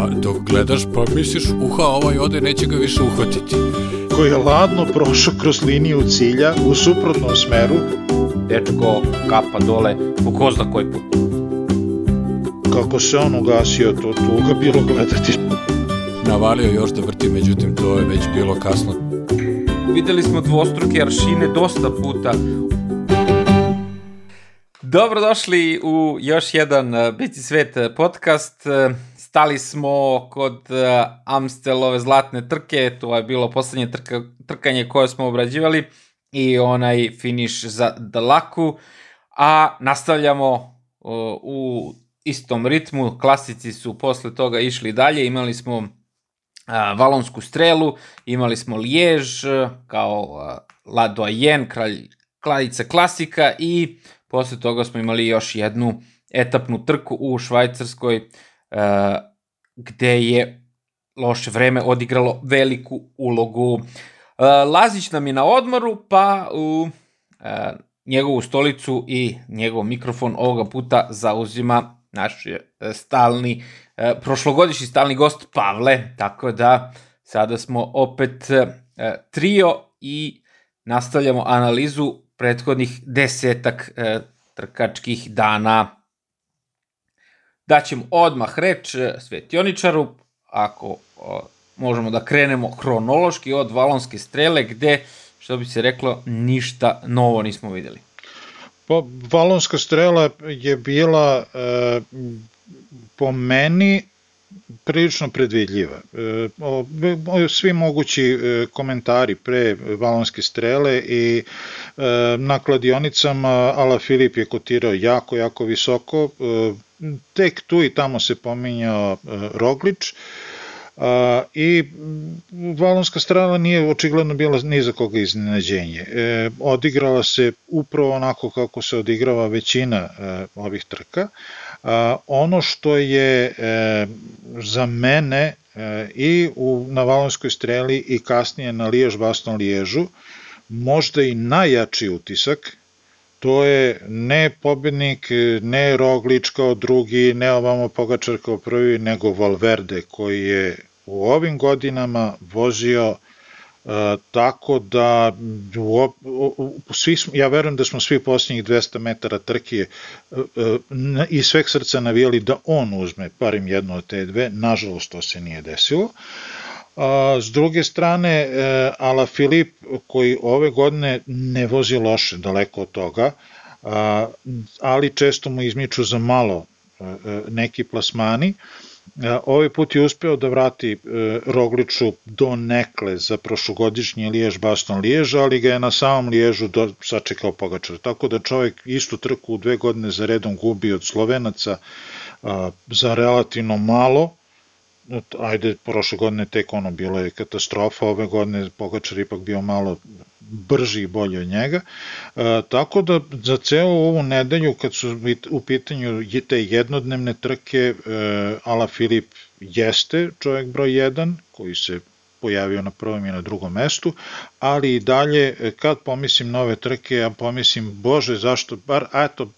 A dok gledaš, pa misliš, uha, ovaj ode, neće ga više uhvatiti. Koji je ladno prošao kroz liniju cilja u suprotnom smeru. Dečko kapa dole po ko zna koji put. Kako se on ugasio, to tuga bilo gledati. Navalio još da vrti, međutim, to je već bilo kasno. Videli smo dvostruke aršine dosta puta. Dobrodošli u još jedan uh, Bici svet podcast. Stali smo kod uh, Amstelove zlatne trke, to je bilo poslednje trka, trkanje koje smo obrađivali i onaj finiš za Dalaku, a nastavljamo uh, u istom ritmu, klasici su posle toga išli dalje, imali smo a, Valonsku strelu, imali smo Lijež kao La Doyen, kralj, kraljica klasika i posle toga smo imali još jednu etapnu trku u Švajcarskoj gde je loše vreme odigralo veliku ulogu. A, Lazić nam je na odmoru, pa u a, njegovu stolicu i njegov mikrofon ovoga puta zauzima naš stalni, prošlogodišnji stalni gost Pavle, tako da sada smo opet trio i nastavljamo analizu prethodnih desetak trkačkih dana. Daćemo odmah reč Svetioničaru, ako možemo da krenemo hronološki od Valonske strele, gde, što bi se reklo, ništa novo nismo videli. Pa, Valonska strela je bila e, po meni prilično predvidljiva. E, svi mogući e, komentari pre Valonske strele i e, na kladionicama Ala Filip je kotirao jako, jako visoko. E, tek tu i tamo se pominjao e, Roglič. A, I Valonska strana nije očigledno bila ni za koga iznenađenje. E, odigrala se upravo onako kako se odigrava većina e, ovih trka. Ono što je e, za mene e, i u, na Valonskoj streli i kasnije na Lijež Baston Liježu možda i najjači utisak to je ne pobednik, ne Roglič kao drugi, ne ovamo Pogačar kao prvi, nego Valverde koji je u ovim godinama vozio Uh, tako da u, u, svi smo, ja verujem da smo svi posljednjih 200 metara trke uh, uh, i sveg srca navijali da on uzme parim jednu od te dve, nažalost to se nije desilo. A, s druge strane, uh, Ala Filip koji ove godine ne vozi loše, daleko od toga, uh, ali često mu izmiču za malo uh, neki plasmani, uh, Ovaj put je uspeo da vrati e, Rogliču do nekle za prošlogodišnji Lijež Baston Lijež, ali ga je na samom Liježu do, sačekao Pogačar. Tako da čovjek istu trku u dve godine za redom gubi od Slovenaca a, za relativno malo, ajde, prošle godine tek ono bilo je katastrofa, ove godine Pogačar ipak bio malo brži i bolji od njega. E, tako da za celu ovu nedelju kad su u pitanju te jednodnevne trke e, Ala Filip jeste čovjek broj 1 koji se pojavio na prvom i na drugom mestu, ali i dalje kad pomislim nove trke, ja pomislim, bože, zašto, bar, eto,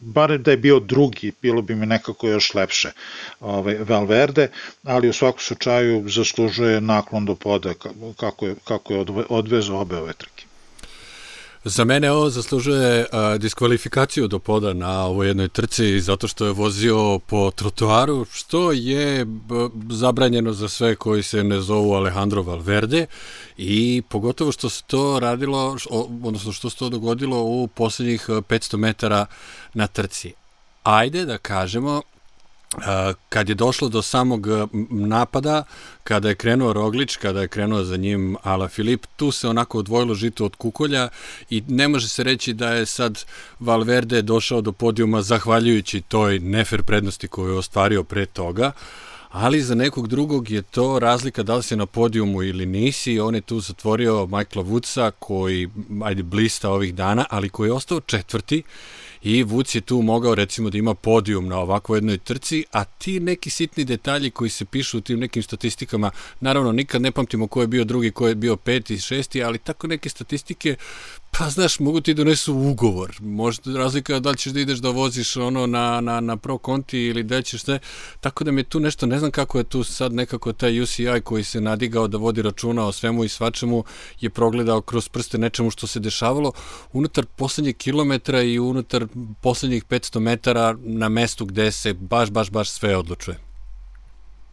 bare da je bio drugi, bilo bi mi nekako još lepše ovaj, Valverde, ali u svakom slučaju zaslužuje naklon do poda kako je, kako je odvezao obe ove trke. Za mene ovo zaslužuje a, diskvalifikaciju do poda na ovoj jednoj trci zato što je vozio po trotoaru, što je b, zabranjeno za sve koji se ne zovu Alejandro Valverde i pogotovo što se to radilo, odnosno što se to dogodilo u poslednjih 500 metara na trci. Ajde da kažemo kad je došlo do samog napada, kada je krenuo Roglič, kada je krenuo za njim Ala Filip, tu se onako odvojilo žito od kukolja i ne može se reći da je sad Valverde došao do podijuma zahvaljujući toj nefer prednosti koju je ostvario pre toga, ali za nekog drugog je to razlika da li si na podijumu ili nisi. On je tu zatvorio Michaela Woodsa koji, ajde, blista ovih dana, ali koji je ostao četvrti i Vuc je tu mogao recimo da ima podijum na ovakvoj jednoj trci, a ti neki sitni detalji koji se pišu u tim nekim statistikama, naravno nikad ne pamtimo ko je bio drugi, ko je bio peti, šesti, ali tako neke statistike Pa znaš, mogu ti donesu ugovor. Možda razlika je da li ćeš da ideš da voziš ono na, na, na pro konti ili da ćeš sve. Tako da mi tu nešto, ne znam kako je tu sad nekako taj UCI koji se nadigao da vodi računa o svemu i svačemu je progledao kroz prste nečemu što se dešavalo unutar poslednjeg kilometra i unutar poslednjih 500 metara na mestu gde se baš, baš, baš sve odlučuje.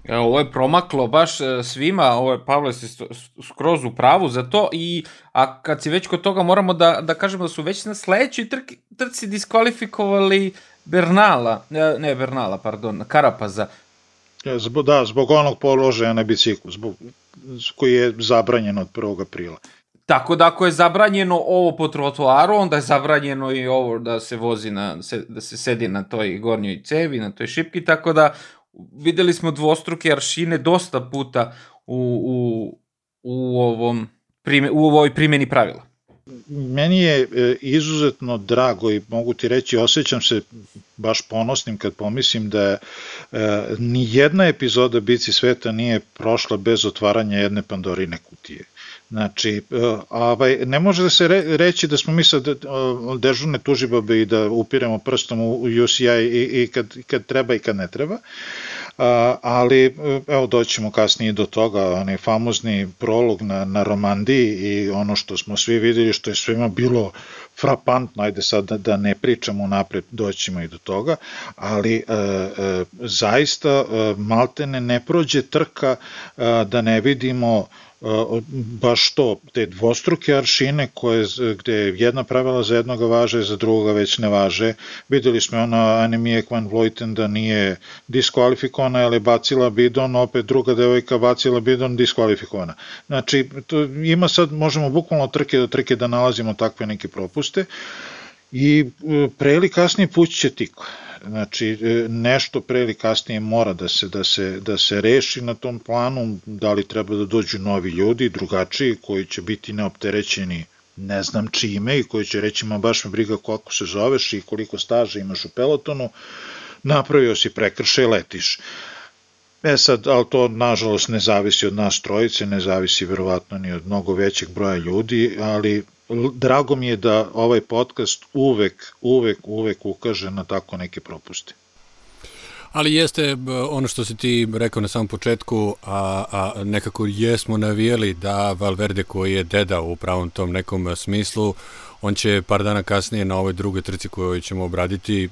Evo, ovo je promaklo baš e, svima, ovo je Pavle se skroz u pravu za to i a kad si već kod toga moramo da, da kažemo da su već na sledećoj trki, trci diskvalifikovali Bernala, e, ne Bernala, pardon, Karapaza. Zbog, da, zbog onog položaja na biciklu, zbog, koji je zabranjen od 1. aprila. Tako da ako je zabranjeno ovo po trotoaru, onda je zabranjeno i ovo da se vozi na, da se sedi na toj gornjoj cevi, na toj šipki, tako da videli smo dvostruke aršine dosta puta u, u, u, ovom, prime, u ovoj primjeni pravila. Meni je e, izuzetno drago i mogu ti reći, osjećam se baš ponosnim kad pomislim da je, ni jedna epizoda Bici sveta nije prošla bez otvaranja jedne Pandorine kutije. Znači, e, ovaj, ne može da se re, reći da smo mi sad e, dežurne tužibabe i da upiremo prstom u UCI i, i kad, kad treba i kad ne treba, a, ali e, evo doćemo kasnije do toga, onaj famozni prolog na, na Romandiji i ono što smo svi videli, što je svima bilo frapantno, ajde sad da, da ne pričamo napred, doćemo i do toga, ali e, e, zaista e, maltene ne prođe trka e, da ne vidimo baš to, te dvostruke aršine koje, gde jedna pravila za jednoga važe, za drugoga već ne važe. Videli smo ona Anemije Van Vleuten da nije diskvalifikovana, ali bacila bidon, opet druga devojka bacila bidon, diskvalifikovana. Znači, to ima sad, možemo bukvalno trke do trke da nalazimo takve neke propuste i e, pre ili kasnije pući će tikla Znači, e, nešto pre ili kasnije mora da se, da, se, da se reši na tom planu, da li treba da dođu novi ljudi, drugačiji, koji će biti neopterećeni ne znam čime i koji će reći, ma baš me briga koliko se zoveš i koliko staža imaš u pelotonu, napravio si prekršaj, letiš. E sad, ali to nažalost ne zavisi od nas trojice, ne zavisi verovatno ni od mnogo većeg broja ljudi, ali drago mi je da ovaj podcast uvek, uvek, uvek ukaže na tako neke propuste. Ali jeste ono što si ti rekao na samom početku, a, a nekako jesmo navijeli da Valverde koji je deda u pravom tom nekom smislu, on će par dana kasnije na ovoj drugoj trci koju ćemo obraditi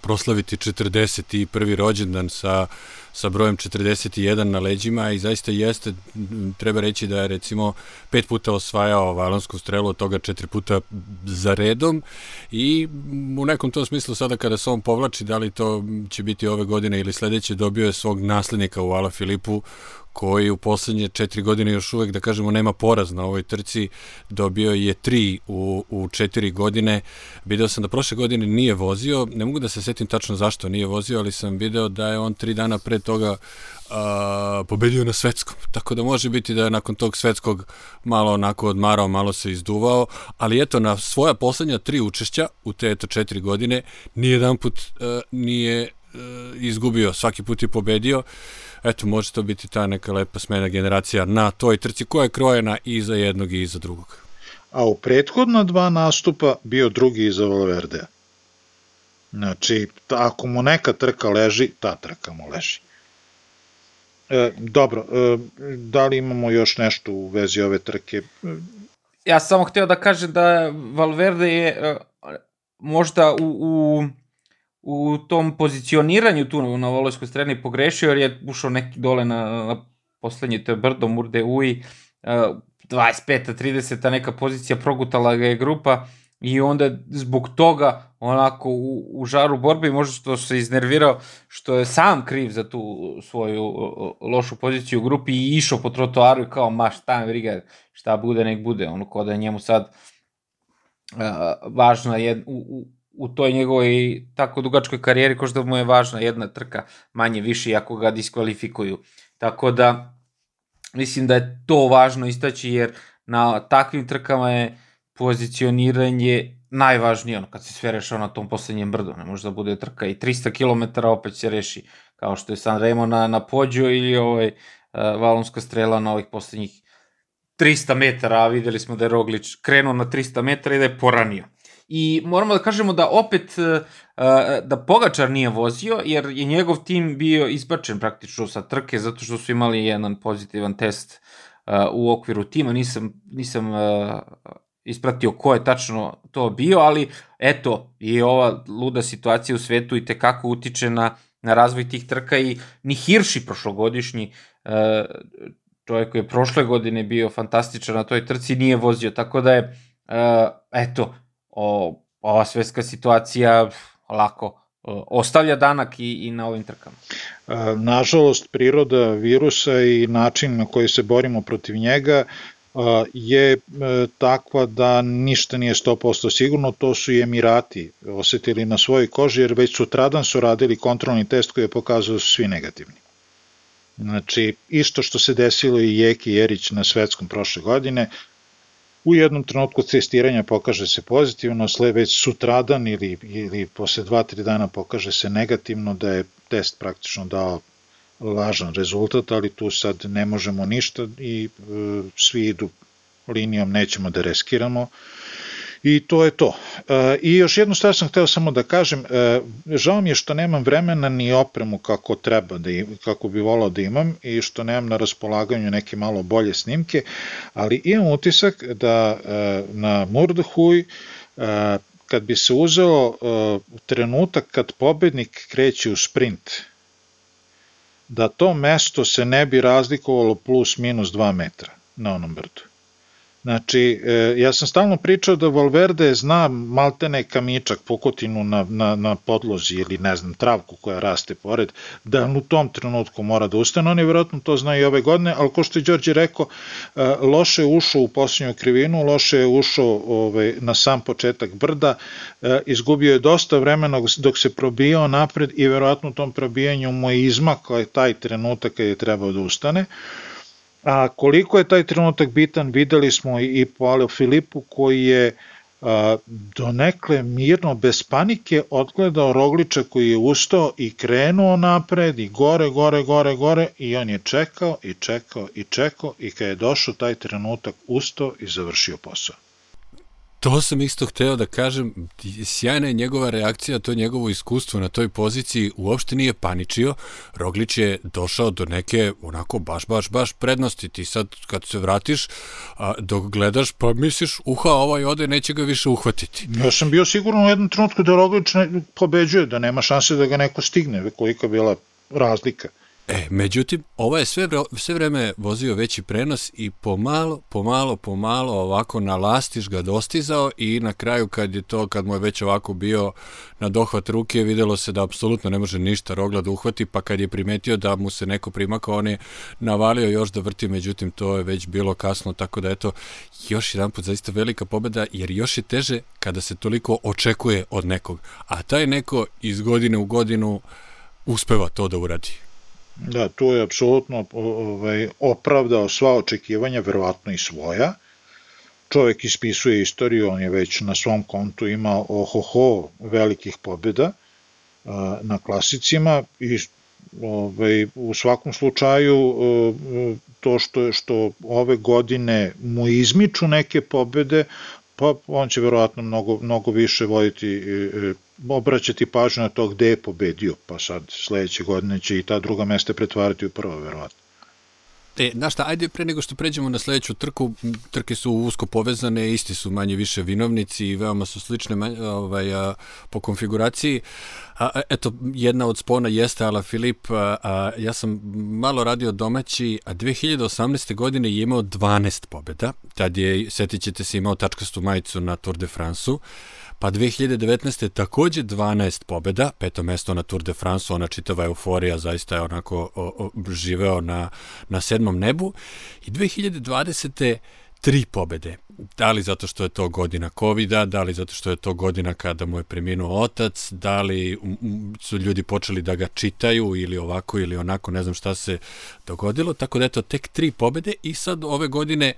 proslaviti 41. rođendan sa sa brojem 41 na leđima i zaista jeste, treba reći da je recimo pet puta osvajao valonsku strelu, od toga četiri puta za redom i u nekom tom smislu sada kada se on povlači, da li to će biti ove godine ili sledeće, dobio je svog naslednika u Ala Filipu koji u poslednje četiri godine još uvek, da kažemo, nema poraz na ovoj trci, dobio je tri u, u četiri godine. Video sam da prošle godine nije vozio, ne mogu da se setim tačno zašto nije vozio, ali sam video da je on tri dana pre toga a, pobedio na svetskom. Tako da može biti da je nakon tog svetskog malo onako odmarao, malo se izduvao, ali eto, na svoja poslednja tri učešća u te eto četiri godine, nijedan put a, nije a, izgubio, svaki put je pobedio eto, može to biti ta neka lepa smena generacija na toj trci koja je krojena i za jednog i za drugog. A u prethodna dva nastupa bio drugi iza Valverdea. Znači, ako mu neka trka leži, ta trka mu leži. E, dobro, e, da li imamo još nešto u vezi ove trke? Ja sam samo hteo da kažem da Valverde je e, možda u, u u tom pozicioniranju tu na Volojskoj strani pogrešio jer je ušao neki dole na, na poslednje, to je Brdo, Murde, Ui, 25. 30. neka pozicija progutala ga je grupa i onda zbog toga onako u, u žaru borbe možda što se iznervirao što je sam kriv za tu svoju lošu poziciju u grupi i išao po trotoaru i kao ma šta briga šta bude nek bude ono ko da je njemu sad uh, važna je u, u, u toj njegovoj tako dugačkoj karijeri ko što mu je važna jedna trka manje više ako ga diskvalifikuju. Tako da mislim da je to važno istaći jer na takvim trkama je pozicioniranje najvažnije, ono, kad se sve rešao na tom poslednjem brdu, ne može da bude trka i 300 km opet se reši, kao što je San Remo na, na pođu ili ovaj, uh, valonska strela na ovih poslednjih 300 metara, a videli smo da je Roglič krenuo na 300 metara i da je poranio. I moramo da kažemo da opet uh, da Pogačar nije vozio, jer je njegov tim bio izbačen praktično sa trke, zato što su imali jedan pozitivan test uh, u okviru tima. Nisam, nisam ispratio ko je tačno to bio, ali eto, i ova luda situacija u svetu i tekako utiče na, na razvoj tih trka i ni Hirši prošlogodišnji, e, čovjek koji je prošle godine bio fantastičan na toj trci, nije vozio, tako da je, e, eto, o, ova svetska situacija lako ostavlja danak i, i na ovim trkama. Nažalost, priroda virusa i način na koji se borimo protiv njega je e, takva da ništa nije 100% sigurno, to su i Emirati osetili na svojoj koži, jer već sutradan su radili kontrolni test koji je pokazao da svi negativni. Znači, isto što se desilo i Jeki Jerić na svetskom prošle godine, u jednom trenutku testiranja pokaže se pozitivno, sle već sutradan ili, ili posle 2-3 dana pokaže se negativno da je test praktično dao lažan rezultat, ali tu sad ne možemo ništa i e, svi idu linijom, nećemo da reskiramo i to je to. E, I još jednu stvar sam hteo samo da kažem, e, žao mi je što nemam vremena ni opremu kako treba, da im, kako bi volao da imam i što nemam na raspolaganju neke malo bolje snimke, ali imam utisak da e, na Murdahuj e, kad bi se uzeo trenutak kad pobednik kreće u sprint, da to mesto se ne bi razlikovalo plus minus 2 metra na onom brdu. Znači, e, ja sam stalno pričao da Valverde zna maltene kamičak, pokotinu na, na, na podlozi ili ne znam, travku koja raste pored, da u tom trenutku mora da ustane. On je vjerojatno to zna i ove godine, ali ko što je Đorđe rekao, e, loše je ušao u posljednju krivinu, loše je ušao ovaj, na sam početak brda, e, izgubio je dosta vremena dok se probijao napred i vjerojatno u tom probijanju mu je izmakao taj trenutak kad je trebao da ustane. A koliko je taj trenutak bitan, videli smo i po Aleo Filipu koji je a, donekle mirno, bez panike, odgledao Rogliča koji je ustao i krenuo napred i gore, gore, gore, gore i on je čekao i čekao i čekao i kad je došao taj trenutak ustao i završio posao. To sam isto hteo da kažem, sjajna je njegova reakcija, to je njegovo iskustvo na toj poziciji, uopšte nije paničio, Roglić je došao do neke onako baš, baš, baš prednosti, ti sad kad se vratiš, a, dok gledaš, pa misliš, uha, ovaj ode, neće ga više uhvatiti. Ja sam bio sigurno u jednom trenutku da Roglić ne, pobeđuje, da nema šanse da ga neko stigne, kolika bila razlika. E, međutim, ovo je sve, sve vreme vozio veći prenos i pomalo, pomalo, pomalo ovako na lastiš ga dostizao i na kraju kad je to, kad mu je već ovako bio na dohvat ruke, videlo se da apsolutno ne može ništa rogla da uhvati, pa kad je primetio da mu se neko primakao, on je navalio još da vrti, međutim to je već bilo kasno, tako da eto, još jedan put zaista velika pobeda, jer još je teže kada se toliko očekuje od nekog, a taj neko iz godine u godinu uspeva to da uradi. Da, tu je apsolutno ovaj, opravdao sva očekivanja, verovatno i svoja. Čovek ispisuje istoriju, on je već na svom kontu imao ohoho velikih pobjeda na klasicima i ovaj, u svakom slučaju to što, što ove godine mu izmiču neke pobede, pa on će verovatno mnogo, mnogo više voditi, e, obraćati pažnju na to gde je pobedio, pa sad sledeće godine će i ta druga mesta pretvarati u prvo, verovatno. E, znaš šta, ajde pre nego što pređemo na sledeću trku, trke su usko povezane, isti su manje više vinovnici i veoma su slične ovaj, a, po konfiguraciji. A, eto, jedna od spona jeste Ala Filip, a, a, ja sam malo radio domaći, a 2018. godine je imao 12 pobjeda, tad je, setit ćete se, imao tačkastu majicu na Tour de France-u, pa 2019. takođe 12 pobjeda, peto mesto na Tour de France, ona čitava euforija, zaista je onako o, o, živeo na, na sedmom nebu, i 2020 tri pobede. Da li zato što je to godina covid da li zato što je to godina kada mu je preminuo otac, da li su ljudi počeli da ga čitaju ili ovako ili onako, ne znam šta se dogodilo, tako da eto tek tri pobede i sad ove godine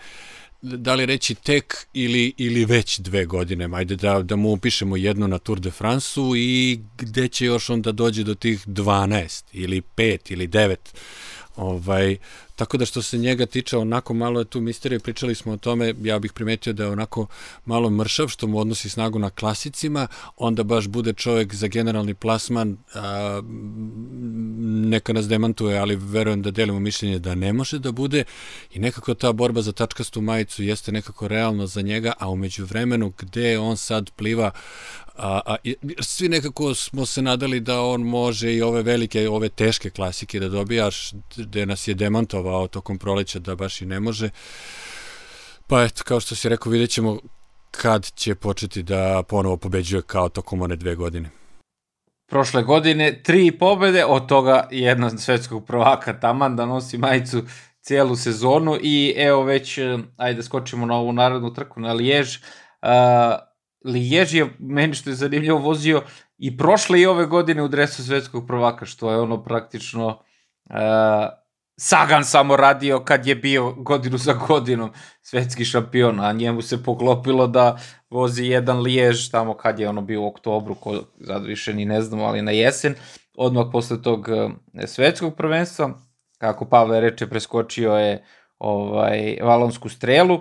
da li reći tek ili, ili već dve godine, ajde da, da mu upišemo jednu na Tour de France-u i gde će još onda dođe do tih 12 ili 5 ili 9 Ovaj, tako da što se njega tiče, onako malo je tu misterija, pričali smo o tome, ja bih primetio da je onako malo mršav, što mu odnosi snagu na klasicima, onda baš bude čovjek za generalni plasman, a, neka nas demantuje, ali verujem da delimo mišljenje da ne može da bude. I nekako ta borba za tačkastu majicu jeste nekako realno za njega, a umeđu vremenu gde on sad pliva A, a, svi nekako smo se nadali da on može i ove velike, ove teške klasike da dobijaš, gde nas je demantovao tokom proleća da baš i ne može. Pa eto, kao što si rekao, vidjet ćemo kad će početi da ponovo pobeđuje kao tokom one dve godine. Prošle godine tri pobede, od toga jedna svetskog prvaka taman da nosi majicu cijelu sezonu i evo već, ajde skočimo na ovu narodnu trku na Lijež, uh, Lijež je, meni što je zanimljivo, vozio i prošle i ove godine u dresu svetskog prvaka, što je ono praktično uh, Sagan samo radio kad je bio godinu za godinom svetski šampion, a njemu se poklopilo da vozi jedan Lijež tamo kad je ono bio u oktobru, ko sad više ni ne znamo, ali na jesen, odmah posle tog uh, svetskog prvenstva, kako Pavle reče, preskočio je ovaj, valonsku strelu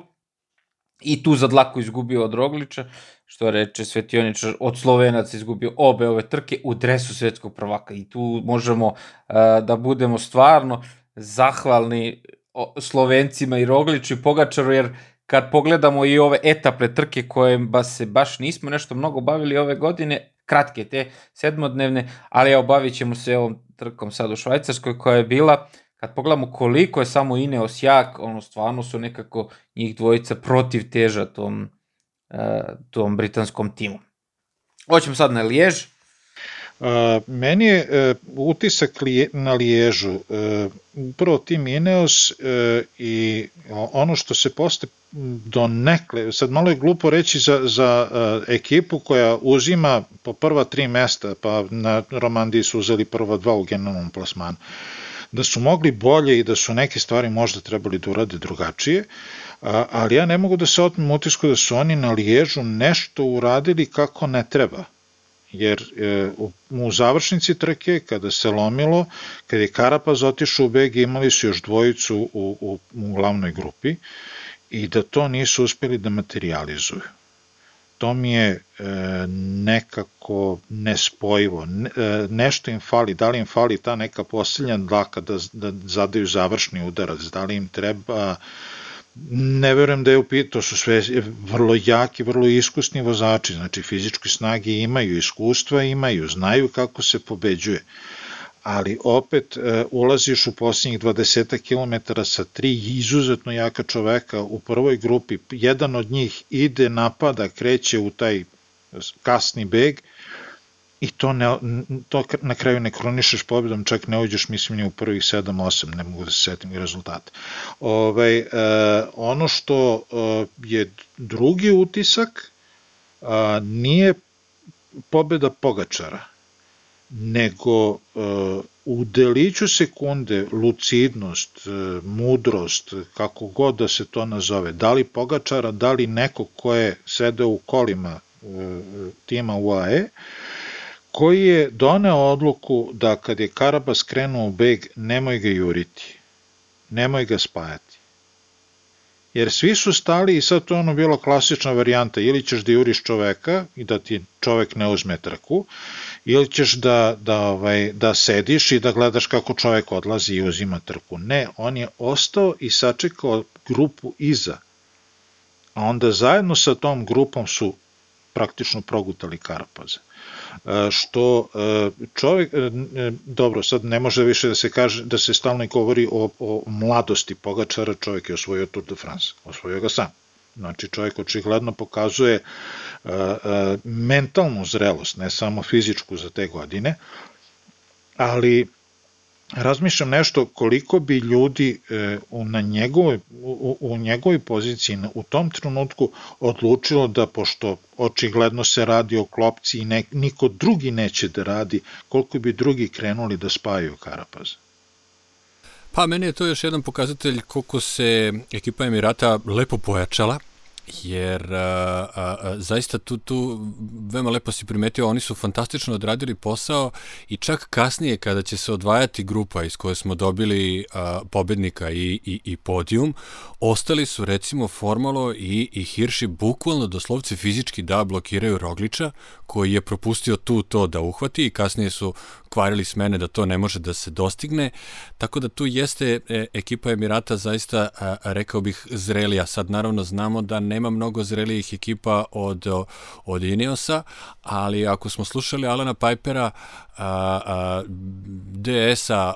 i tu za dlaku izgubio od Rogliča što reče Svetioničar, od Slovenaca izgubio obe ove trke u dresu svetskog prvaka i tu možemo uh, da budemo stvarno zahvalni Slovencima i Rogliču i Pogačaru, jer kad pogledamo i ove etapne trke koje ba se baš nismo nešto mnogo bavili ove godine, kratke te sedmodnevne, ali ja obavit ćemo se ovom trkom sad u Švajcarskoj koja je bila, kad pogledamo koliko je samo Ineos jak, ono stvarno su nekako njih dvojica protiv teža tom tom britanskom timu. Hoćemo sad na Lijež. Meni je uh, utisak na Liježu. Uh, upravo tim Ineos uh, i ono što se poste do nekle, sad malo je glupo reći za, za ekipu koja uzima po prva tri mesta, pa na Romandiji su uzeli prva dva u generalnom plasmanu, da su mogli bolje i da su neke stvari možda trebali da urade drugačije, ali ja ne mogu da se otmem utisku da su oni na Liježu nešto uradili kako ne treba jer e, u, u završnici trke kada se lomilo, kad je Karapaz otišao u beg imali su još dvojicu u, u, u glavnoj grupi i da to nisu uspeli da materializuju. To mi je e, nekako nespojivo. Ne, e, nešto im fali, da li im fali ta neka posljednja dlaka da, da zadaju završni udarac, da li im treba ne verujem da je upit, to su sve vrlo jaki, vrlo iskusni vozači, znači fizičke snage imaju, iskustva imaju, znaju kako se pobeđuje, ali opet e, ulaziš u posljednjih 20 km sa tri izuzetno jaka čoveka u prvoj grupi, jedan od njih ide, napada, kreće u taj kasni beg, i to, ne, to na kraju ne kronišeš pobjedom, čak ne uđeš, mislim, ni u prvih 7-8, ne mogu da se setim i rezultate. Ovaj, e, ono što e, je drugi utisak, e, nije pobjeda Pogačara, nego e, u deliću sekunde lucidnost, e, mudrost, kako god da se to nazove, da li Pogačara, da li neko ko je sedeo u kolima e, tima UAE, koji je doneo odluku da kad je Karabas krenuo u beg, nemoj ga juriti, nemoj ga spajati. Jer svi su stali i sad to ono bilo klasična varijanta, ili ćeš da juriš čoveka i da ti čovek ne uzme trku, ili ćeš da, da, ovaj, da sediš i da gledaš kako čovek odlazi i uzima trku. Ne, on je ostao i sačekao grupu iza. A onda zajedno sa tom grupom su praktično progutali Karapaza. E, što e, čovjek, e, dobro, sad ne može više da se kaže, da se stalno govori o, o mladosti Pogačara, čovjek je osvojio Tour de France, osvojio ga sam. Znači čovjek očigledno pokazuje mentalnu zrelost, ne samo fizičku za te godine, ali razmišljam nešto koliko bi ljudi e, na njegovoj, u, u njegovoj poziciji u tom trenutku odlučilo da pošto očigledno se radi o klopci i ne, niko drugi neće da radi, koliko bi drugi krenuli da spajaju Karapaza. Pa meni je to još jedan pokazatelj koliko se ekipa Emirata lepo pojačala jer a, a, a, zaista tu, tu veoma lepo si primetio, oni su fantastično odradili posao i čak kasnije kada će se odvajati grupa iz koje smo dobili a, pobednika i, i, i podijum, ostali su recimo Formalo i, i Hirši bukvalno doslovce fizički da blokiraju Rogliča koji je propustio tu to da uhvati i kasnije su kvarili smene da to ne može da se dostigne, tako da tu jeste e, ekipa Emirata zaista, a, rekao bih, zrelija. Sad naravno znamo da nema mnogo zrelijih ekipa od, od Ineosa, ali ako smo slušali Alana Pipera, DS-a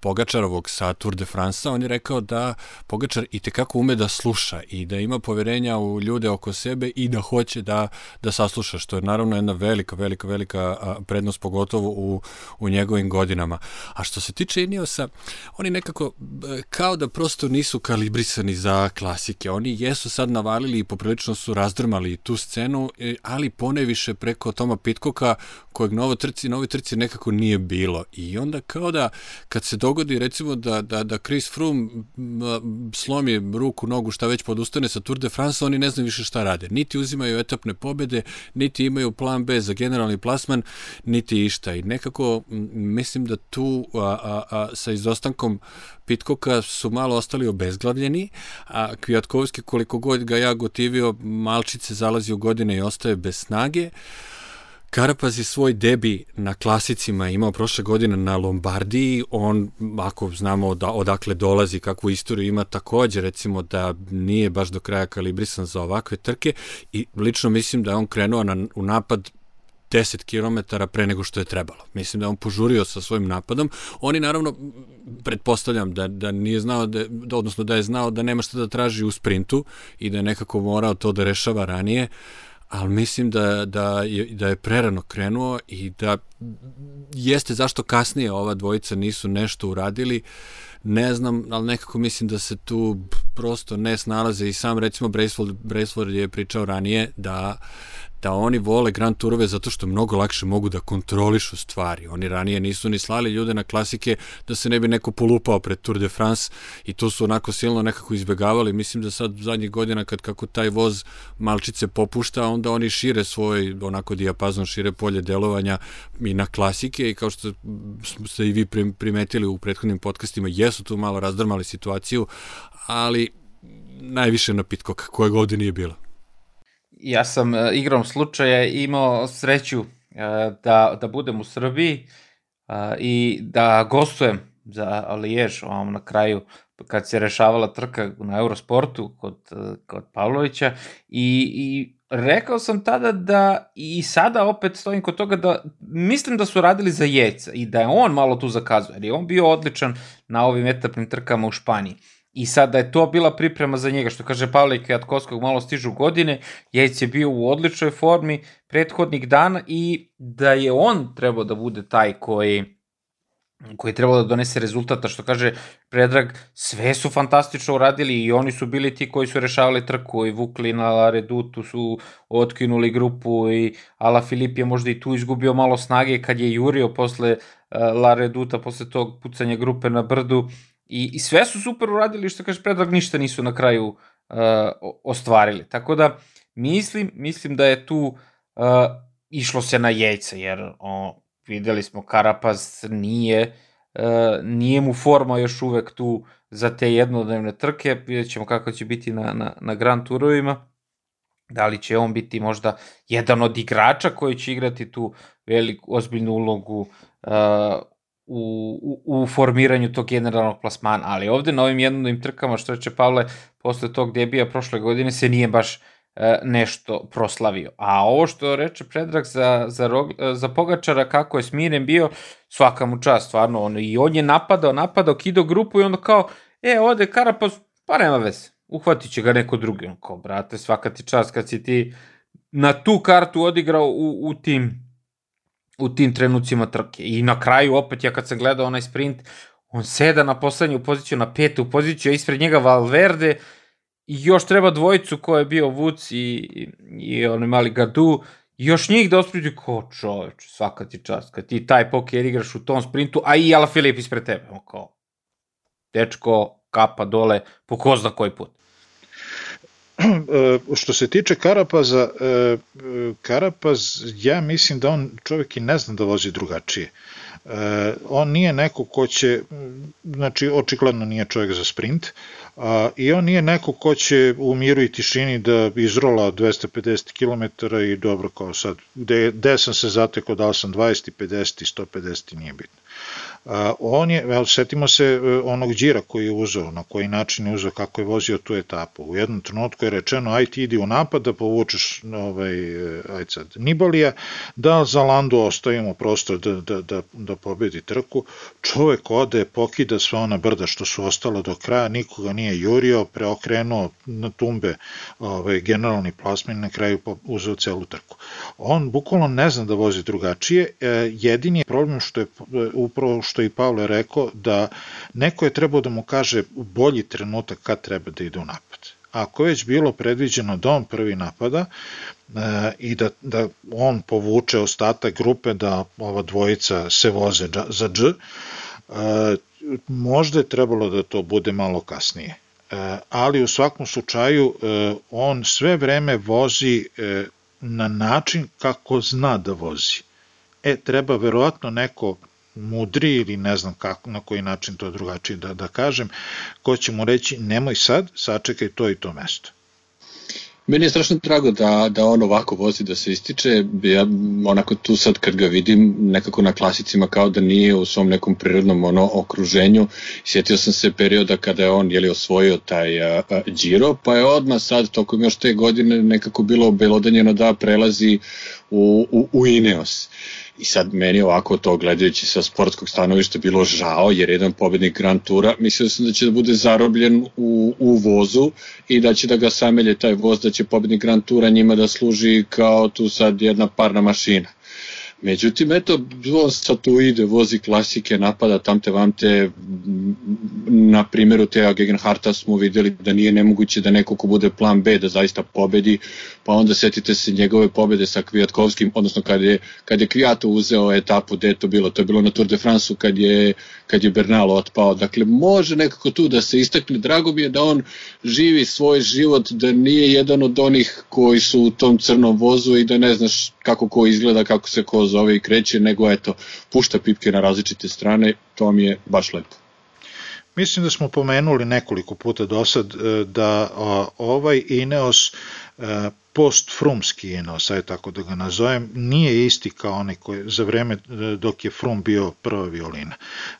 Pogačarovog sa Tour de France-a, on je rekao da Pogačar i tekako ume da sluša i da ima poverenja u ljude oko sebe i da hoće da, da sasluša, što je naravno jedna velika, velika, velika prednost, pogotovo u, u njegovim godinama. A što se tiče Ineosa, oni nekako kao da prosto nisu kalibrisani za klasike. Oni jesu sad navalili i poprilično su razdrmali tu scenu, e, ali poneviše preko Toma Pitkoka, kojeg novo trci, na ovoj trci nekako nije bilo. I onda kao da kad se dogodi recimo da, da, da Chris Froome slomi ruku, nogu, šta već podustane sa Tour de France, oni ne znaju više šta rade. Niti uzimaju etapne pobede, niti imaju plan B za generalni plasman, niti išta. I nekako mislim da tu a, a, a, sa izostankom Pitkoka su malo ostali obezglavljeni, a Kvijatkovski koliko god ga ja gotivio, malčice zalazi u godine i ostaje bez snage. Karapaz je svoj debi na klasicima imao prošle godine na Lombardiji, on, ako znamo da, odakle dolazi, kakvu istoriju ima, takođe recimo da nije baš do kraja kalibrisan za ovakve trke i lično mislim da je on krenuo na, u napad 10 km pre nego što je trebalo. Mislim da on požurio sa svojim napadom. Oni naravno, pretpostavljam da, da nije znao, da, da, odnosno da je znao da nema šta da traži u sprintu i da je nekako morao to da rešava ranije. Uh, ali mislim da, da, je, da je prerano krenuo i da jeste zašto kasnije ova dvojica nisu nešto uradili, ne znam, ali nekako mislim da se tu prosto ne snalaze i sam recimo Braceford, Braceford je pričao ranije da da oni vole Grand Tourove zato što mnogo lakše mogu da kontrolišu stvari. Oni ranije nisu ni slali ljude na klasike da se ne bi neko polupao pred Tour de France i to su onako silno nekako izbegavali. Mislim da sad zadnjih godina kad kako taj voz malčice popušta, onda oni šire svoj onako dijapazon, šire polje delovanja i na klasike i kao što ste i vi primetili u prethodnim podcastima, jesu tu malo razdrmali situaciju, ali najviše na Pitcock, koje ovde nije bilo ja sam uh, igrom slučaja imao sreću uh, da, da budem u Srbiji uh, i da gostujem za Lijež ovom na kraju kad se rešavala trka na Eurosportu kod, kod Pavlovića i, i rekao sam tada da i sada opet stojim kod toga da mislim da su radili za Jeca i da je on malo tu zakazao jer je on bio odličan na ovim etapnim trkama u Španiji. I sad da je to bila priprema za njega, što kaže Pavle Kvjatkovskog, malo stižu godine, Jejc je bio u odličnoj formi prethodnih dana i da je on trebao da bude taj koji koji je trebao da donese rezultata, što kaže Predrag, sve su fantastično uradili i oni su bili ti koji su rešavali trku i vukli na Redutu, su otkinuli grupu i Ala Filip je možda i tu izgubio malo snage kad je jurio posle uh, La Reduta, posle tog pucanja grupe na brdu I, I sve su super uradili, što kaže Predrag, ništa nisu na kraju uh, ostvarili. Tako da, mislim, mislim da je tu uh, išlo se na jejca, jer o, videli smo Karapaz nije, uh, nije mu forma još uvek tu za te jednodnevne trke, vidjet ćemo kako će biti na, na, na Grand Tourovima, da li će on biti možda jedan od igrača koji će igrati tu veliku, ozbiljnu ulogu uh, u, u, u formiranju tog generalnog plasmana, ali ovde na ovim jednodnim trkama, što reče Pavle, posle tog debija prošle godine se nije baš e, nešto proslavio. A ovo što reče Predrag za, za, Rog, e, za Pogačara, kako je smiren bio, svaka mu čast, stvarno, on, i on je napadao, napadao, kido grupu i onda kao, e, ode Karapaz, pa nema veze, uhvatit će ga neko drugi. On kao, brate, svaka ti čast kad si ti na tu kartu odigrao u, u tim u tim trenucima trke. I na kraju, opet, ja kad sam gledao onaj sprint, on seda na poslednju poziciju, na petu poziciju, a ispred njega Valverde, i još treba dvojicu ko je bio Vuc i, i, i onaj mali Gadu, još njih da ospriđu ko čoveč, svaka ti čast, kad ti taj poker igraš u tom sprintu, a i Ala ispred tebe, on kao, dečko kapa dole po ko zna koji put. Što se tiče Karapaza, e, Karapaz, ja mislim da on čovjek i ne zna da vozi drugačije. E, on nije neko ko će, znači očigledno nije čovjek za sprint, a, i on nije neko ko će u miru i tišini da izrola 250 km i dobro kao sad, gde, gde sam se zatekao, da li sam 20, 50 i 150 nije bitno. On je, evo, setimo se e, onog džira koji je uzeo, na koji način je uzeo, kako je vozio tu etapu. U jednom trenutku je rečeno, aj ti idi u napad da povučeš ovaj, e, aj sad, Nibalija, da za Landu ostavimo prostor da, da, da, da pobedi trku. Čovek ode, pokida sva ona brda što su ostala do kraja, nikoga nije jurio, preokrenuo na tumbe ovaj, generalni plasmin, na kraju uzeo celu trku. On bukvalno ne zna da vozi drugačije, e, jedini je problem što je upravo što i Pavle rekao, da neko je trebao da mu kaže bolji trenutak kad treba da ide u napad. Ako je već bilo predviđeno da on prvi napada e, i da, da on povuče ostatak grupe da ova dvojica se voze za dž, e, možda je trebalo da to bude malo kasnije. E, ali u svakom slučaju e, on sve vreme vozi e, na način kako zna da vozi. E, treba verovatno neko mudri ili ne znam kako, na koji način to drugačije da, da kažem, ko će mu reći nemoj sad, sačekaj to i to mesto. Meni je strašno drago da, da on ovako vozi, da se ističe. Ja onako tu sad kad ga vidim nekako na klasicima kao da nije u svom nekom prirodnom ono okruženju. Sjetio sam se perioda kada je on jeli, osvojio taj a, a, Giro, pa je odmah sad tokom još te godine nekako bilo obelodanjeno da prelazi u, u, u Ineos. I sad meni ovako to gledajući sa sportskog stanovišta bilo žao jer jedan pobednik Grand Tura mislio sam da će da bude zarobljen u, u vozu i da će da ga samelje taj voz, da će pobednik Grand Tura njima da služi kao tu sad jedna parna mašina. Međutim, eto, on sad tu ide, vozi klasike, napada tamte vamte, na primjeru Teo Gegenharta smo videli da nije nemoguće da neko ko bude plan B da zaista pobedi, pa onda setite se njegove pobede sa Kvijatkovskim, odnosno kad je, kad je Kvijato uzeo etapu, gde je to bilo, to je bilo na Tour de France-u kad je, kad je Bernal otpao, dakle može nekako tu da se istakne, drago mi je da on živi svoj život, da nije jedan od onih koji su u tom crnom vozu i da ne znaš kako ko izgleda, kako se ko zove i kreće, nego eto, pušta pipke na različite strane, to mi je baš lepo. Mislim da smo pomenuli nekoliko puta do sad e, da ovaj Ineos e, post-frumski Ineos, aj tako da ga nazovem, nije isti kao onaj koji za vreme e, dok je Frum bio prva violina.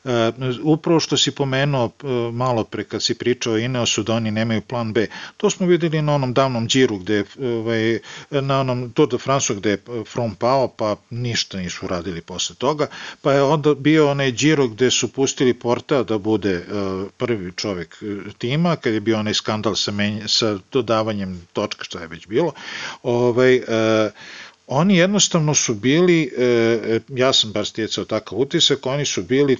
E, upravo što si pomenuo e, malo pre kad si pričao o Ineosu da oni nemaju plan B, to smo videli na onom davnom džiru gde ovaj, na onom Tour de France gde je Frum pao, pa ništa nisu radili posle toga, pa je onda bio onaj džiro gde su pustili Porta da bude prvi čovek tima, kad je bio onaj skandal sa, menj, sa dodavanjem točka, šta je već bilo, ovaj, e, oni jednostavno su bili, e, ja sam bar stjecao takav utisak, oni su bili e,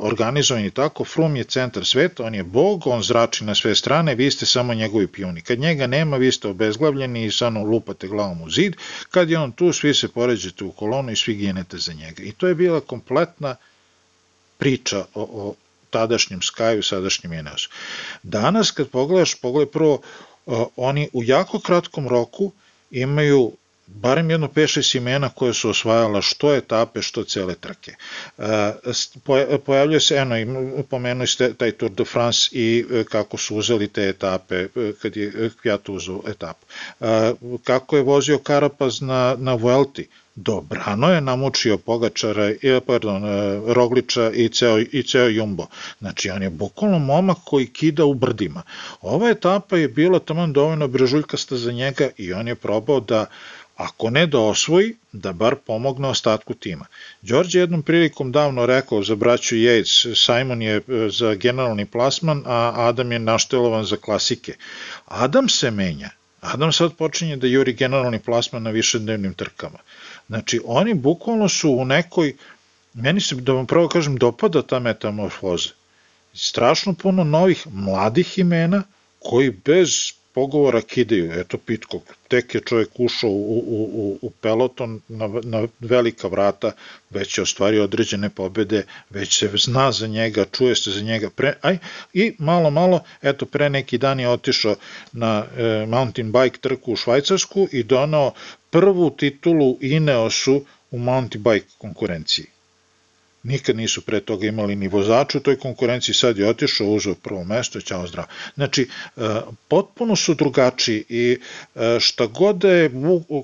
organizovani tako, Frum je centar sveta, on je bog, on zrači na sve strane, vi ste samo njegovi pijuni. Kad njega nema, vi ste obezglavljeni i samo lupate glavom u zid, kad je on tu, svi se poređete u kolonu i svi ginete za njega. I to je bila kompletna priča o, o tadašnjem Skyu, sadašnjem Ineosu. Danas kad pogledaš, pogledaj prvo oni u jako kratkom roku imaju barem jedno 5-6 imena koje su osvajala što etape, što cele trke. Pojavljuje se, eno, pomenuli ste taj Tour de France i e, kako su uzeli te etape, e, kad je Kviato uzeo etapu. Kako je vozio Karapaz na, na Vuelti, dobrano je namučio Pogačara, e, pardon, Rogliča i ceo, i ceo Jumbo. Znači, on je bukvalno momak koji kida u brdima. Ova etapa je bila taman dovoljno brežuljkasta za njega i on je probao da ako ne da osvoji, da bar pomogne ostatku tima. Đorđe jednom prilikom davno rekao za braću Yates, Simon je e, za generalni plasman, a Adam je naštelovan za klasike. Adam se menja. Adam sad počinje da juri generalni plasman na višednevnim trkama. Znači, oni bukvalno su u nekoj, meni se, da vam pravo kažem, dopada ta metamorfoza. Strašno puno novih mladih imena koji bez pogovora kidaju, eto Pitcock, tek je čovjek ušao u, u, u, u peloton na, na velika vrata, već je ostvario određene pobede, već se zna za njega, čuje se za njega, pre, aj, i malo, malo, eto, pre neki dan je otišao na e, mountain bike trku u Švajcarsku i donao prvu titulu Ineosu u mountain bike konkurenciji nikad nisu pre toga imali ni vozača u toj konkurenciji, sad je otišao, uzeo prvo mesto ćao zdravo. Znači, e, potpuno su drugačiji i e, šta god da je,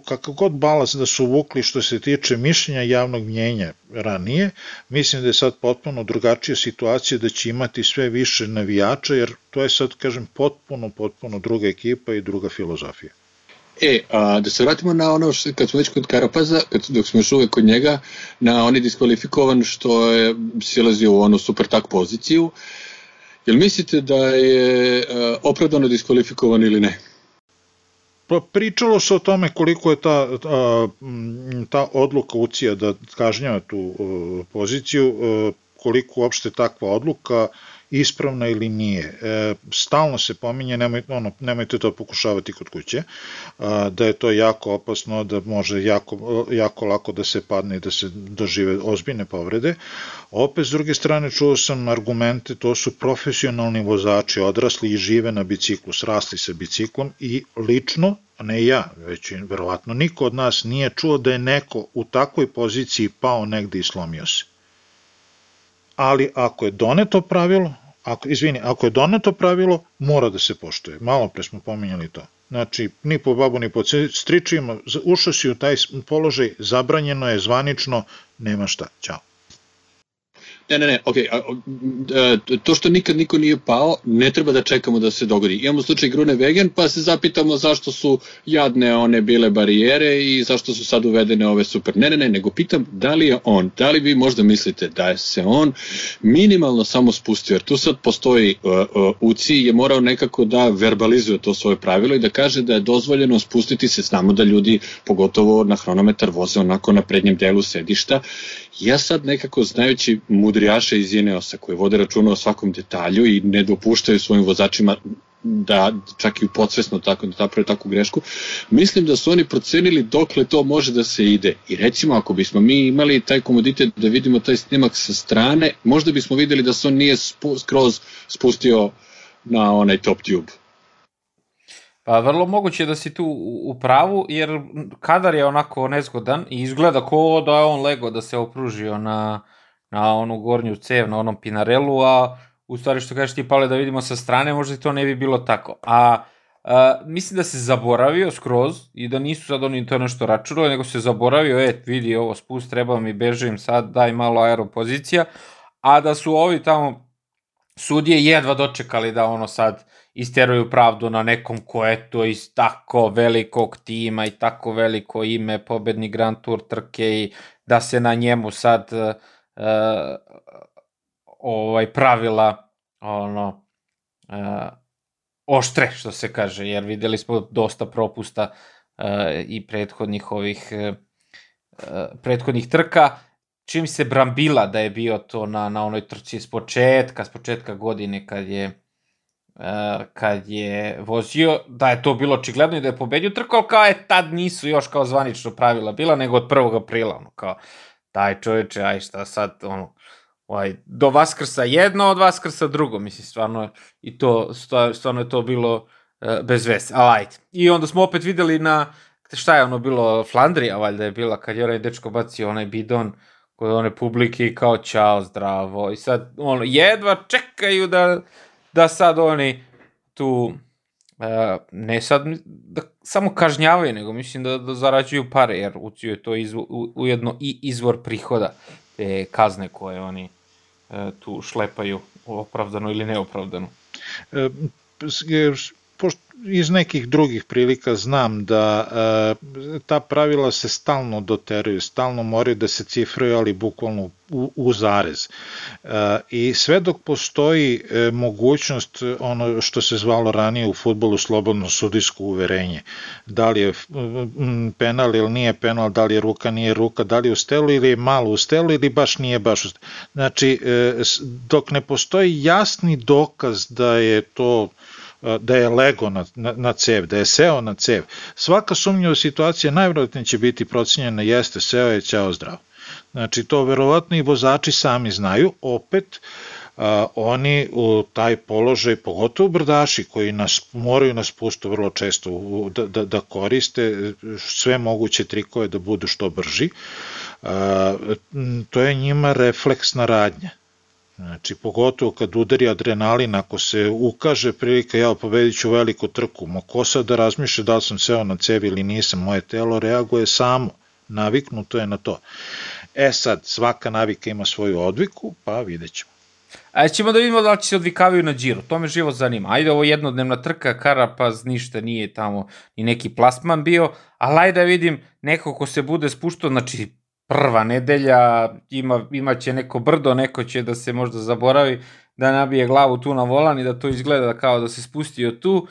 kakav god balans da su vukli što se tiče mišljenja javnog mnjenja ranije, mislim da je sad potpuno drugačija situacija da će imati sve više navijača, jer to je sad, kažem, potpuno, potpuno druga ekipa i druga filozofija. E, a, da se vratimo na ono što, kad smo već kod Karapaza, kad, dok smo još uvek kod njega, na on je diskvalifikovan što je silazio u onu super tak poziciju. Jel mislite da je a, opravdano diskvalifikovan ili ne? Pa pričalo se o tome koliko je ta, ta, ta odluka UCI-a da kažnjava tu poziciju, koliko uopšte takva odluka ispravna ili nije. E, stalno se pominje, nemoj, ono, nemojte to pokušavati kod kuće, a, da je to jako opasno, da može jako, jako lako da se padne i da se dožive ozbiljne povrede. Opet, s druge strane, čuo sam argumente, to su profesionalni vozači, odrasli i žive na biciklu, srasli sa biciklom i lično, ne ja, već verovatno niko od nas nije čuo da je neko u takvoj poziciji pao negde i slomio se ali ako je doneto pravilo, ako, izvini, ako je doneto pravilo, mora da se poštuje. Malo pre smo pominjali to. Znači, ni po babu, ni po stričima, ušao si u taj položaj, zabranjeno je, zvanično, nema šta. Ćao. Ne, ne, ne, ok, a, a, to što nikad niko nije pao, ne treba da čekamo da se dogodi. Imamo slučaj Grune Vegen, pa se zapitamo zašto su jadne one bile barijere i zašto su sad uvedene ove super. Ne, ne, ne, nego pitam da li je on, da li vi možda mislite da je se on minimalno samo spustio, jer tu sad postoji uh, uh, UCI je morao nekako da verbalizuje to svoje pravilo i da kaže da je dozvoljeno spustiti se, znamo da ljudi, pogotovo na hronometar, voze onako na prednjem delu sedišta. Ja sad nekako znajući mudri mudrijaša iz Ineosa koji vode računa o svakom detalju i ne dopuštaju svojim vozačima da čak i podsvesno tako da naprave takvu grešku. Mislim da su oni procenili dokle to može da se ide. I recimo ako bismo mi imali taj komoditet da vidimo taj snimak sa strane, možda bismo videli da se on nije spu, skroz spustio na onaj top tube. Pa vrlo moguće da si tu u pravu, jer kadar je onako nezgodan i izgleda ko da je on lego da se opružio na, na onu gornju cev, na onom Pinarelu, a u stvari što kažeš ti Pavle da vidimo sa strane, možda to ne bi bilo tako. A, a mislim da se zaboravio skroz i da nisu sad oni to nešto računali, nego se zaboravio, e, vidi ovo spust, treba mi bežim sad, daj malo aeropozicija, a da su ovi tamo sudije jedva dočekali da ono sad isteruju pravdu na nekom ko je to iz tako velikog tima i tako veliko ime, pobedni Grand Tour trke i da se na njemu sad uh, ovaj pravila ono uh, oštre što se kaže jer videli smo dosta propusta uh, i prethodnih ovih prethodnih trka čim se Brambila da je bio to na, na onoj trci s početka, s početka godine kad je uh, kad je vozio, da je to bilo očigledno i da je pobedio trku, ali kao je tad nisu još kao zvanično pravila bila, nego od 1. aprila, ono kao daj čoveče, aj šta sad, ono, ovaj, do Vaskrsa jedno, od Vaskrsa drugo, mislim, stvarno, i to, stvarno je to bilo uh, bez veze, ali ajde. I onda smo opet videli na, šta je ono bilo, Flandrija, valjda je bila, kad je onaj dečko bacio onaj bidon kod one publike i kao čao, zdravo, i sad, ono, jedva čekaju da, da sad oni tu Uh, ne sad da samo kažnjavaju, nego mislim da, da zarađuju pare, jer ucio je to izvo, u, ujedno i izvor prihoda, te kazne koje oni uh, tu šlepaju, opravdano ili neopravdano. E, pošto iz nekih drugih prilika znam da e, ta pravila se stalno doteruju, stalno moraju da se cifraju, ali bukvalno u, u zarez. E, I sve dok postoji e, mogućnost, ono što se zvalo ranije u futbolu, slobodno sudijsko uverenje, da li je penal ili nije penal, da li je ruka, nije ruka, da li je u stelu ili je malo u stelu ili baš nije baš u stelu. Znači, e, dok ne postoji jasni dokaz da je to da je lego na, na, na cev, da je seo na cev. Svaka sumnjiva situacija najvjerojatnije će biti procenjena jeste seo je ćao zdrav. Znači to verovatno i vozači sami znaju, opet a, oni u taj položaj, pogotovo brdaši koji nas moraju nas pustu vrlo često u, da, da, da koriste sve moguće trikove da budu što brži, a, to je njima refleksna radnja. Znači, pogotovo kad udari adrenalin, ako se ukaže prilika, ja pobedit ću veliku trku, ma ko sad da razmišlja da li sam seo na cevi ili nisam, moje telo reaguje samo, naviknuto je na to. E sad, svaka navika ima svoju odviku, pa vidjet ćemo. A ćemo da vidimo da li će se odvikavaju na džiru, to me živo zanima. Ajde, ovo jednodnevna trka, Karapaz, ništa nije tamo, ni neki plasman bio, ali ajde da vidim neko ko se bude spuštao, znači prva nedelja, ima, imaće neko brdo, neko će da se možda zaboravi, da nabije glavu tu na volan i da to izgleda kao da se spustio tu,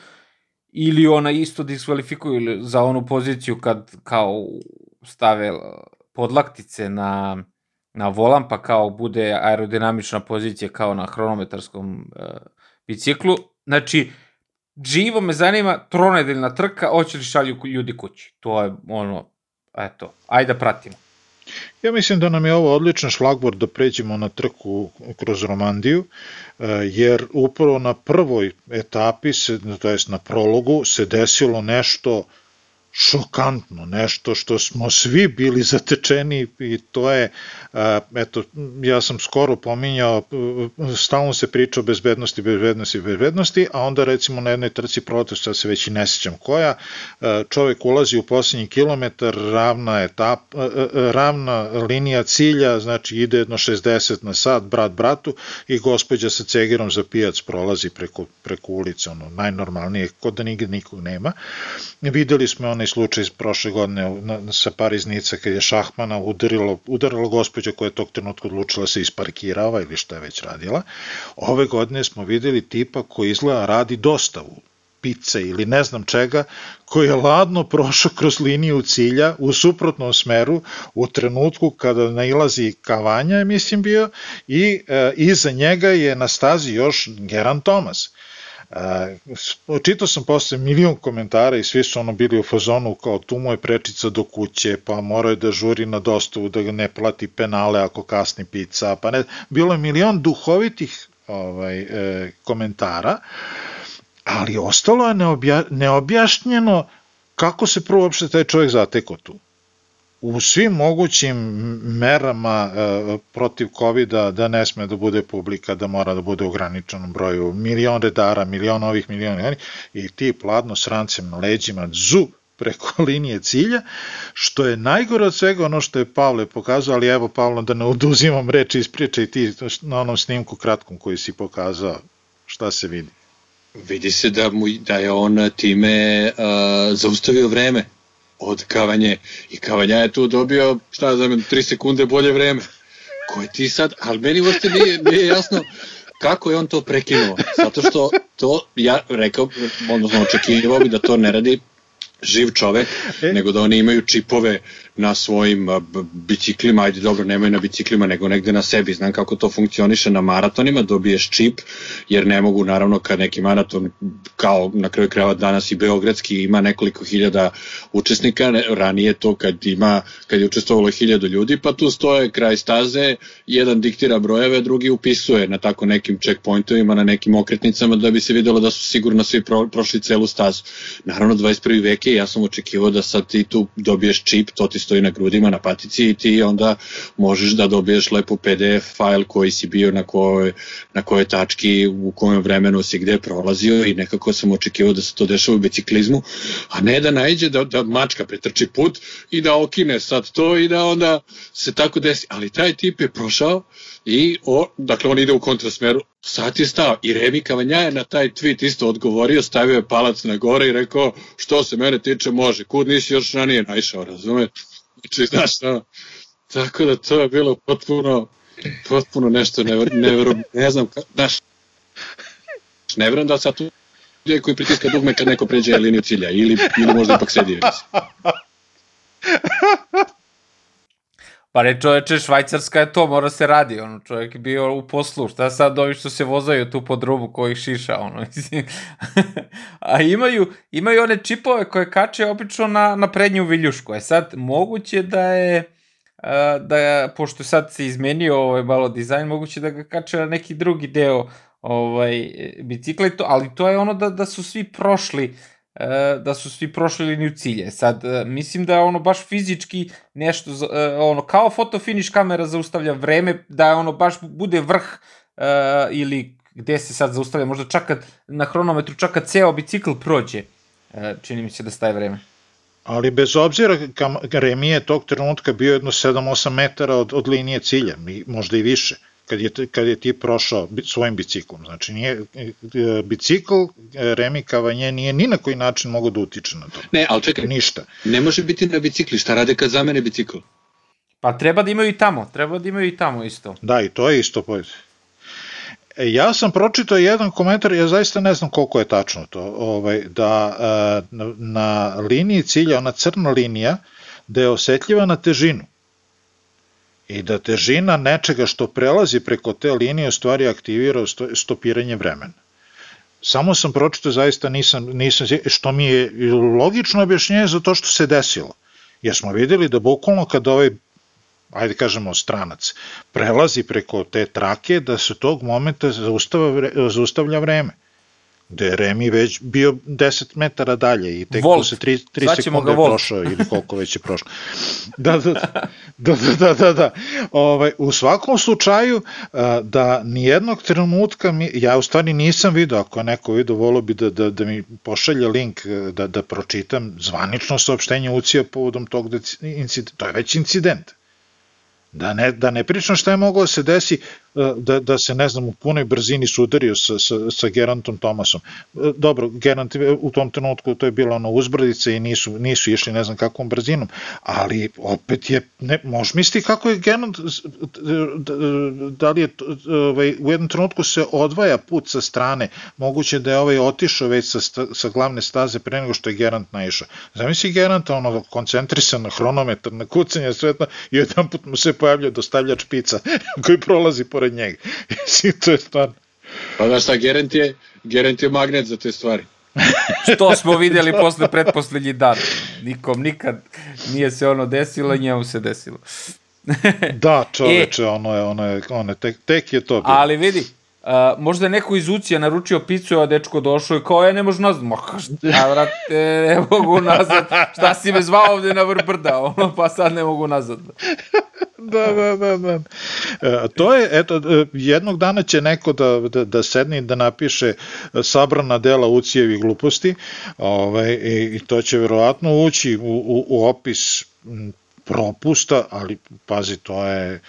ili ona isto diskvalifikuju za onu poziciju kad kao stave podlaktice na, na volan, pa kao bude aerodinamična pozicija kao na hronometarskom e, biciklu. Znači, živo me zanima, tronedeljna trka, hoće li šalju ljudi kući. To je ono, eto, ajde da pratimo. Ja mislim da nam je ovo odličan šlagbor da pređemo na trku kroz Romandiju, e, jer upravo na prvoj etapi, to jest na prologu, se desilo nešto šokantno, nešto što smo svi bili zatečeni i to je, eto, ja sam skoro pominjao, stalno se priča o bezbednosti, bezbednosti, bezbednosti, a onda recimo na jednoj trci protest, sad se već i ne sećam koja, čovek ulazi u poslednji kilometar, ravna etap, ravna linija cilja, znači ide jedno 60 na sat, brat bratu i gospođa sa cegerom za pijac prolazi preko, preko ulice, ono, najnormalnije, kod da nigde nikog nema. Videli smo onaj slučaj iz prošle godine na, sa Pariznica kad je Šahmana udarilo, udarilo gospođa koja je tog trenutka odlučila da se isparkirava ili što je već radila. Ove godine smo videli tipa koji izgleda radi dostavu pice ili ne znam čega, koji je ladno prošao kroz liniju cilja u suprotnom smeru u trenutku kada nailazi kavanja, mislim bio, i e, iza njega je na stazi još Geran Thomas. Uh, čitao sam posle milion komentara i svi su ono bili u fazonu kao tu mu je prečica do kuće, pa morao je da žuri na dostavu da ne plati penale ako kasni pizza, pa ne, bilo je milion duhovitih ovaj, e, komentara, ali ostalo je neobja, neobjašnjeno kako se prvo uopšte taj čovjek zateko tu u svim mogućim merama e, protiv covid da ne sme da bude publika, da mora da bude u ograničenom broju, milion redara, milion ovih, milion ovih, i ti pladno rancem na leđima, zu, preko linije cilja, što je najgore od svega ono što je Pavle pokazao, ali evo Pavlo da ne oduzimam reči iz priče i ti na onom snimku kratkom koji si pokazao, šta se vidi? Vidi se da, mu, da je on time uh, zaustavio vreme od Kavanje i Kavanja je tu dobio, šta znam, 3 sekunde bolje vreme. Ko je ti sad? Ali meni uopšte nije, nije jasno kako je on to prekinuo. Zato što to, ja rekao, odnosno očekivao bi da to ne radi živ čovek, e? nego da oni imaju čipove na svojim biciklima, ajde dobro, nemaju na biciklima, nego negde na sebi. Znam kako to funkcioniše na maratonima, dobiješ čip, jer ne mogu, naravno, kad neki maraton, kao na kraju krajeva danas i Beogradski, ima nekoliko hiljada učesnika, ranije to kad ima, kad je učestvovalo hiljadu ljudi, pa tu stoje kraj staze, jedan diktira brojeve, drugi upisuje na tako nekim checkpointovima, na nekim okretnicama, da bi se videlo da su sigurno svi pro, prošli celu stazu. Naravno, 21. vek je, ja sam očekivao da sad ti tu dobiješ čip, to ti stoji na grudima, na patici i ti onda možeš da dobiješ lepo PDF fajl koji si bio na kojoj, na kojoj tački, u kojem vremenu si gde prolazio i nekako sam očekivao da se to dešava u biciklizmu, a ne da najde da, da mačka pretrči put i da okine sad to i da onda se tako desi. Ali taj tip je prošao i o, dakle on ide u kontrasmeru, sad je stao i Remi Kavanja je na taj tweet isto odgovorio, stavio je palac na gore i rekao što se mene tiče može, kud nisi još ranije naišao, razume? Znači, znaš, no, tako da to je bilo potpuno, potpuno nešto nevero, nevero ne znam, znaš, ne verujem da sad tu je koji pritiska dugme kad neko pređe liniju cilja, ili, ili možda ipak sedi. Pa ne čoveče, Švajcarska je to, mora se radi, ono, čovjek je bio u poslu, šta sad ovi što se vozaju tu po drubu koji šiša, ono, mislim. A imaju, imaju one čipove koje kače obično na, na prednju viljušku, e sad, moguće da je, da pošto sad se izmenio ovaj malo dizajn, moguće da ga kače na neki drugi deo ovaj, bicikla, ali to je ono da, da su svi prošli E, da su svi prošli liniju cilje. Sad, e, mislim da je ono baš fizički nešto, e, ono, kao foto finish kamera zaustavlja vreme, da je ono baš bude vrh ili gde se sad zaustavlja, možda čak kad na hronometru čak kad ceo bicikl prođe, čini mi se da staje vreme. Ali bez obzira, Remi je tog trenutka bio jedno 7-8 metara od, od linije cilja, možda i više kad je, kad je ti prošao svojim biciklom. Znači, nije, e, bicikl e, Remi Kavanje nije ni na koji način mogao da utiče na to. Ne, ali čekaj, Ništa. ne može biti na bicikli, šta rade kad zamene bicikl? Pa treba da imaju i tamo, treba da imaju i tamo isto. Da, i to je isto pojed. E, ja sam pročitao jedan komentar, ja zaista ne znam koliko je tačno to, ovaj, da na, na liniji cilja, ona crna linija, da je osetljiva na težinu i da težina nečega što prelazi preko te linije u stvari aktivira stopiranje vremena. Samo sam pročito, zaista nisam, nisam, što mi je logično objašnjenje za to što se desilo. Jer smo videli da bukvalno kad ovaj ajde kažemo stranac, prelazi preko te trake, da se tog momenta zaustavlja vreme gde je Remi već bio 10 metara dalje i tek Volt. posle 3, 3 sekunde je prošao ili koliko već je prošlo. Da, da, da, da, da, da, da. Ovaj, u svakom slučaju da nijednog trenutka mi, ja u stvari nisam video, ako neko video, volio bi da, da, da mi pošalje link da, da pročitam zvanično saopštenje UCI-a povodom tog incidenta. To je već incident. Da ne, da ne pričam šta je moglo da se desi e, da, da se, ne znam, u punoj brzini sudario sa, sa, sa Gerantom Tomasom. E, dobro, Gerant u tom trenutku to je bilo ono uzbrdice i nisu, nisu išli ne znam kakvom brzinom, ali opet je, ne, možeš misliti kako je Gerant, da li je ovaj, u jednom trenutku se odvaja put sa strane, moguće da je ovaj otišao već sa, sa glavne staze pre nego što je Gerant naišao. Zamisli Geranta, ono, koncentrisan na hronometar, na kucanje svetna i jedan put mu se pojavlja dostavljač pica koji prolazi pored njega. to je stvarno. Pa znaš šta, Gerent je, Gerent je magnet za te stvari. Što smo videli posle pretposlednji dan. Nikom nikad nije se ono desilo, njemu se desilo. da, čoveče, e, ono je, ono je, ono je, tek, tek je to bilo. Ali vidi, Uh, možda je neko iz Ucija naručio picu, a dečko došao i kao, je, ne može nazad. Ma, šta, vrate, ne mogu nazad. Šta si me zvao ovde na vrbrda, ono, pa sad ne mogu nazad. da, da, da, da. E, to je, eto, e, jednog dana će neko da, da, da sedne i da napiše sabrana dela Ucijevih gluposti, ovaj, i to će verovatno ući u, u, u opis propusta, ali pazi, to je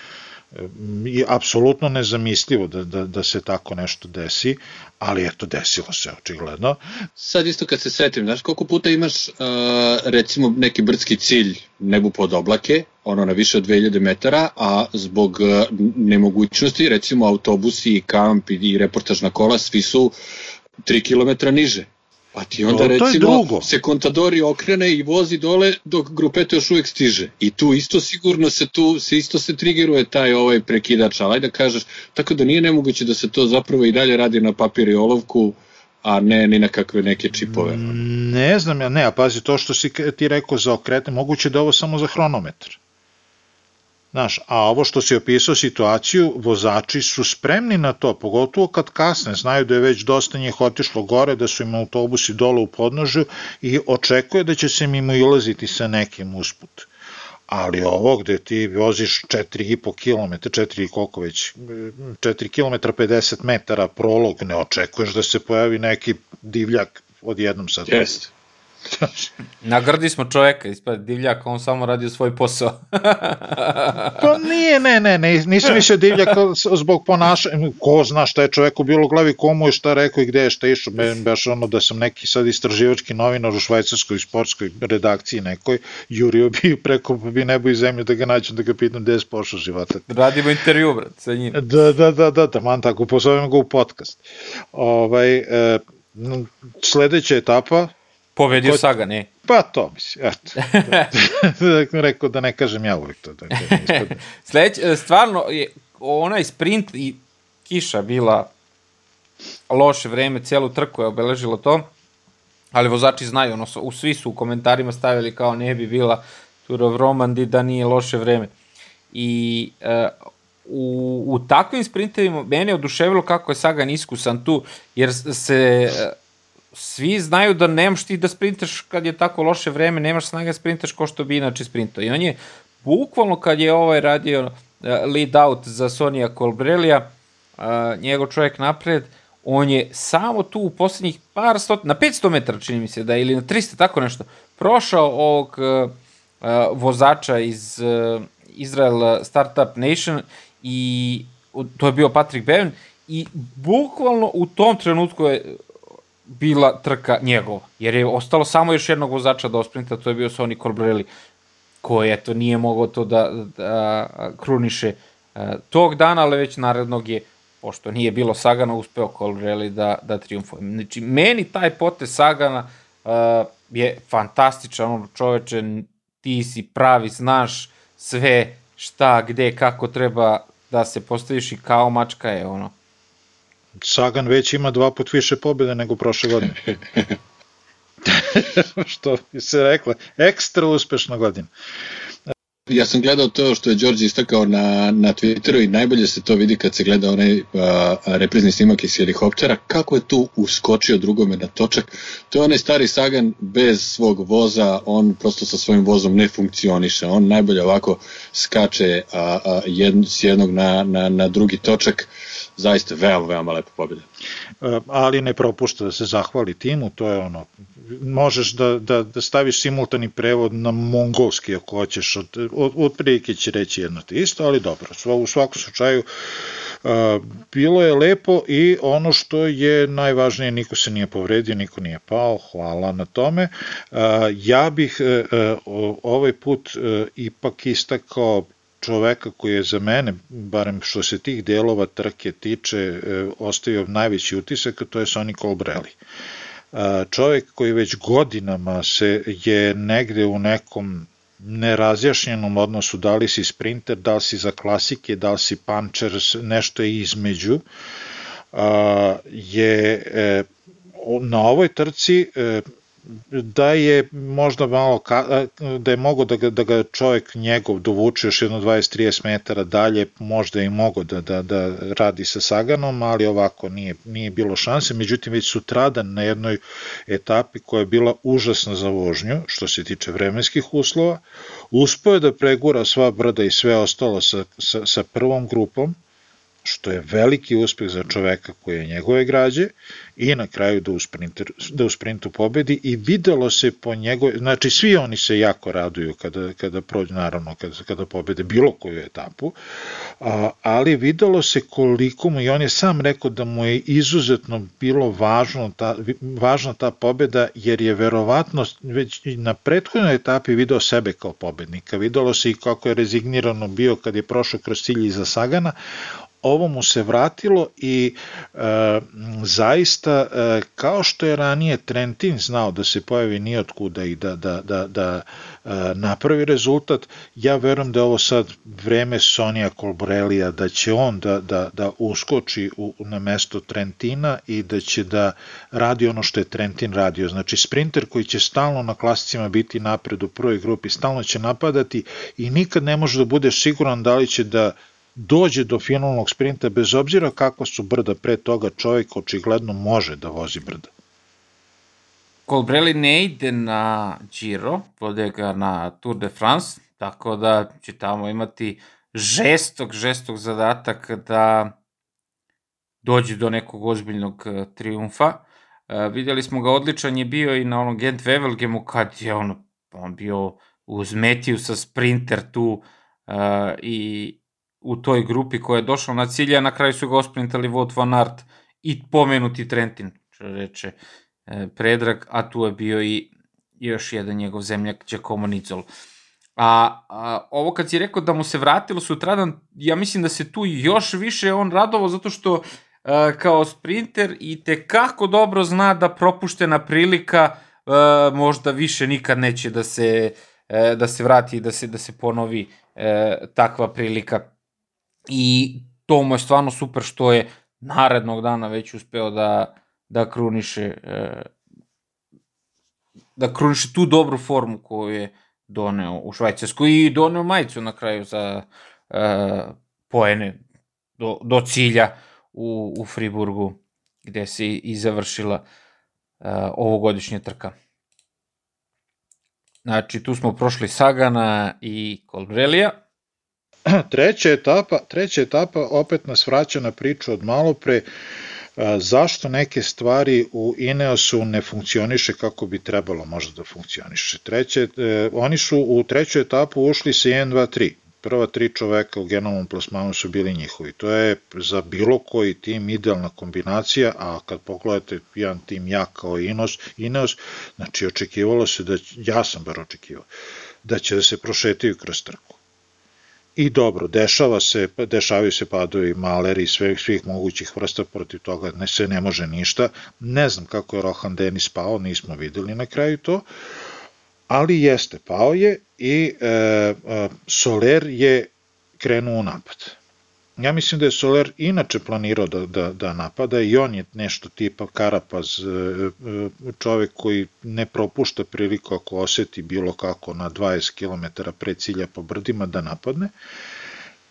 je apsolutno nezamislivo da, da, da se tako nešto desi, ali eto, desilo se, očigledno. Sad isto kad se setim, znaš koliko puta imaš uh, recimo neki brdski cilj nebu pod oblake, ono na više od 2000 metara, a zbog uh, nemogućnosti, recimo autobusi, kamp i, i reportažna kola, svi su 3 km niže Pa ti onda no, recimo se kontadori okrene i vozi dole dok grupeto još uvek stiže. I tu isto sigurno se tu se isto se trigeruje taj ovaj prekidač, ali da kažeš, tako da nije nemoguće da se to zapravo i dalje radi na papir i olovku, a ne ni na kakve neke čipove. Ne znam ja, ne, a pazi, to što si ti rekao za okretne, moguće da ovo samo za hronometar. Znaš, a ovo što si opisao situaciju, vozači su spremni na to, pogotovo kad kasne, znaju da je već dosta njih otišlo gore, da su im autobusi dole u podnožju i očekuje da će se mimo ilaziti sa nekim usput. Ali ovo gde ti voziš 4,5 km, 4 koliko već, 4 km 50 metara prolog, ne očekuješ da se pojavi neki divljak odjednom sad. Jeste. Nagrdi smo čoveka, ispred divljaka, on samo radio svoj posao. pa nije, ne, ne, ne, nisam mislio divljaka zbog ponašanja, ko zna šta je čoveku bilo u glavi, komu je šta rekao i gde je šta išao, baš ono da sam neki sad istraživački novinar u švajcarskoj sportskoj redakciji nekoj, jurio bi preko bi nebo i zemlju da ga nađem, da ga pitam gde je spošao života. Radimo intervju, brat, sa njim. Da, da, da, da, da, man tako, pozovem ga u podcast. Ovaj, e, sledeća etapa, Pobedio Ko... Saga, ne? Pa to mislim, eto. da, rekao da ne kažem ja uvek to. Da, da Sleć, e, stvarno, je onaj sprint i kiša bila loše vreme, celu trku je obeležilo to, ali vozači znaju, ono, u svi su u komentarima stavili kao ne bi bila Tour of Romandi da nije loše vreme. I uh, u, u takvim sprintevima mene je oduševilo kako je Sagan iskusan tu, jer se uh, svi znaju da nemaš ti da sprintaš kad je tako loše vreme, nemaš snage da sprintaš ko što bi inače sprintao. I on je bukvalno kad je ovaj radio uh, lead out za Sonija Colbrelija, uh, njegov čovjek napred, on je samo tu u poslednjih par stot, na 500 metara čini mi se da ili na 300, tako nešto, prošao ovog uh, uh, vozača iz uh, Startup Nation i to je bio Patrick Bevan i bukvalno u tom trenutku je bila trka njegova, jer je ostalo samo još jednog vozača da osprinta, to je bio Sonny Colbrelli, koji eto nije mogao to da, da kruniše tog dana, ali već narednog je pošto nije bilo Sagana, uspeo Colbrelli da, da triumfuje. Znači, meni taj potez Sagana je fantastičan, ono čoveče, ti si pravi, znaš sve šta, gde, kako treba da se postaviš i kao mačka je ono. Sagan već ima dva put više pobjede nego prošle godine. što bi se rekla, ekstra uspešna godina. Ja sam gledao to što je Đorđe istakao na, na Twitteru i najbolje se to vidi kad se gleda onaj a, reprizni snimak iz helikoptera, kako je tu uskočio drugome na točak. To je onaj stari Sagan bez svog voza, on prosto sa svojim vozom ne funkcioniše, on najbolje ovako skače a, a, jed, s jednog na, na, na drugi točak, zaista veoma, veoma lepa pobjeda. Ali ne propušta da se zahvali timu, to je ono možeš da, da, da staviš simultani prevod na mongolski ako hoćeš, od, od, od prilike će reći jedno te isto, ali dobro, u svakom slučaju a, bilo je lepo i ono što je najvažnije, niko se nije povredio, niko nije pao, hvala na tome. A, ja bih e, e, ovaj put e, ipak istakao čoveka koji je za mene, barem što se tih delova trke tiče, ostavio najveći utisak, to je Sonny Colbrelli čovjek koji već godinama se je negde u nekom nerazjašnjenom odnosu da li si sprinter, da li si za klasike, da li si puncher, nešto je između, je e, na ovoj trci e, da je možda malo da je mogo da ga, da ga čovjek njegov dovuče još jedno 20-30 metara dalje, možda i mogo da, da, da radi sa Saganom, ali ovako nije, nije bilo šanse, međutim već sutradan na jednoj etapi koja je bila užasna za vožnju, što se tiče vremenskih uslova, uspio je da pregura sva brda i sve ostalo sa, sa, sa prvom grupom, što je veliki uspeh za čoveka koji je njegove građe i na kraju da u, sprinter, da u sprintu pobedi i videlo se po njegove, znači svi oni se jako raduju kada, kada prođu, naravno kada, kada pobede bilo koju etapu, a, ali videlo se koliko mu i on je sam rekao da mu je izuzetno bilo važno ta, važna ta pobeda jer je verovatno već na prethodnoj etapi video sebe kao pobednika, videlo se i kako je rezignirano bio kad je prošao kroz cilj iza Sagana, ovo mu se vratilo i e, zaista e, kao što je ranije Trentin znao da se pojavi nijotkuda i da, da, da, da e, napravi rezultat, ja verujem da je ovo sad vreme Sonija Kolborelija, da će on da, da, da uskoči u, na mesto Trentina i da će da radi ono što je Trentin radio. Znači sprinter koji će stalno na klasicima biti napred u prvoj grupi, stalno će napadati i nikad ne može da bude siguran da li će da dođe do finalnog sprinta bez obzira kako su brda pre toga, čovjek očigledno može da vozi brda. Colbrelli ne ide na Giro, vode ga na Tour de France, tako da će tamo imati žestok, žestok zadatak da dođe do nekog ozbiljnog e, triumfa. Uh, vidjeli smo ga, odličan je bio i na onom Gent Wevelgemu kad je on, on bio uz sa sprinter tu uh, i u toj grupi koja je došla na cilje, a na kraju su ga osprintali Vought van Aert i pomenuti Trentin, što reče e, Predrag, a tu je bio i još jedan njegov zemljak Giacomo Nizol. A, a ovo kad si rekao da mu se vratilo sutradan, ja mislim da se tu još više on radovo zato što e, kao sprinter i te kako dobro zna da propuštena prilika možda više nikad neće da se, da se vrati, da se, da se ponovi takva prilika. I to mu je stvarno super što je narednog dana već uspeo da, da kruniše da kruniše tu dobru formu koju je doneo u Švajcarsku i doneo majicu na kraju za uh, poene do, do cilja u, u Friburgu gde se i završila uh, ovogodišnja trka. Znači, tu smo prošli Sagana i Kolbrelija. Treća etapa, treća etapa opet nas vraća na priču od malo pre, zašto neke stvari u Ineosu ne funkcioniše kako bi trebalo možda da funkcioniše. Treće, e, oni su u treću etapu ušli sa 1, 2, 3 prva tri čoveka u genomom plasmanu su bili njihovi. To je za bilo koji tim idealna kombinacija, a kad pogledate jedan tim jak kao Inos, Ineos, znači očekivalo se da, ja sam bar očekivao, da će da se prošetaju kroz trku. I dobro, dešava se, dešavaju se padovi maleri sve, svih mogućih vrsta protiv toga, ne se ne može ništa. Ne znam kako je Rohan Denis pao, nismo videli na kraju to, ali jeste, pao je i e, e, Soler je krenuo u napad. Ja mislim da je Soler inače planirao da, da, da napada i on je nešto tipa Karapaz, e, e, čovek koji ne propušta priliku ako oseti bilo kako na 20 km pre cilja po brdima da napadne.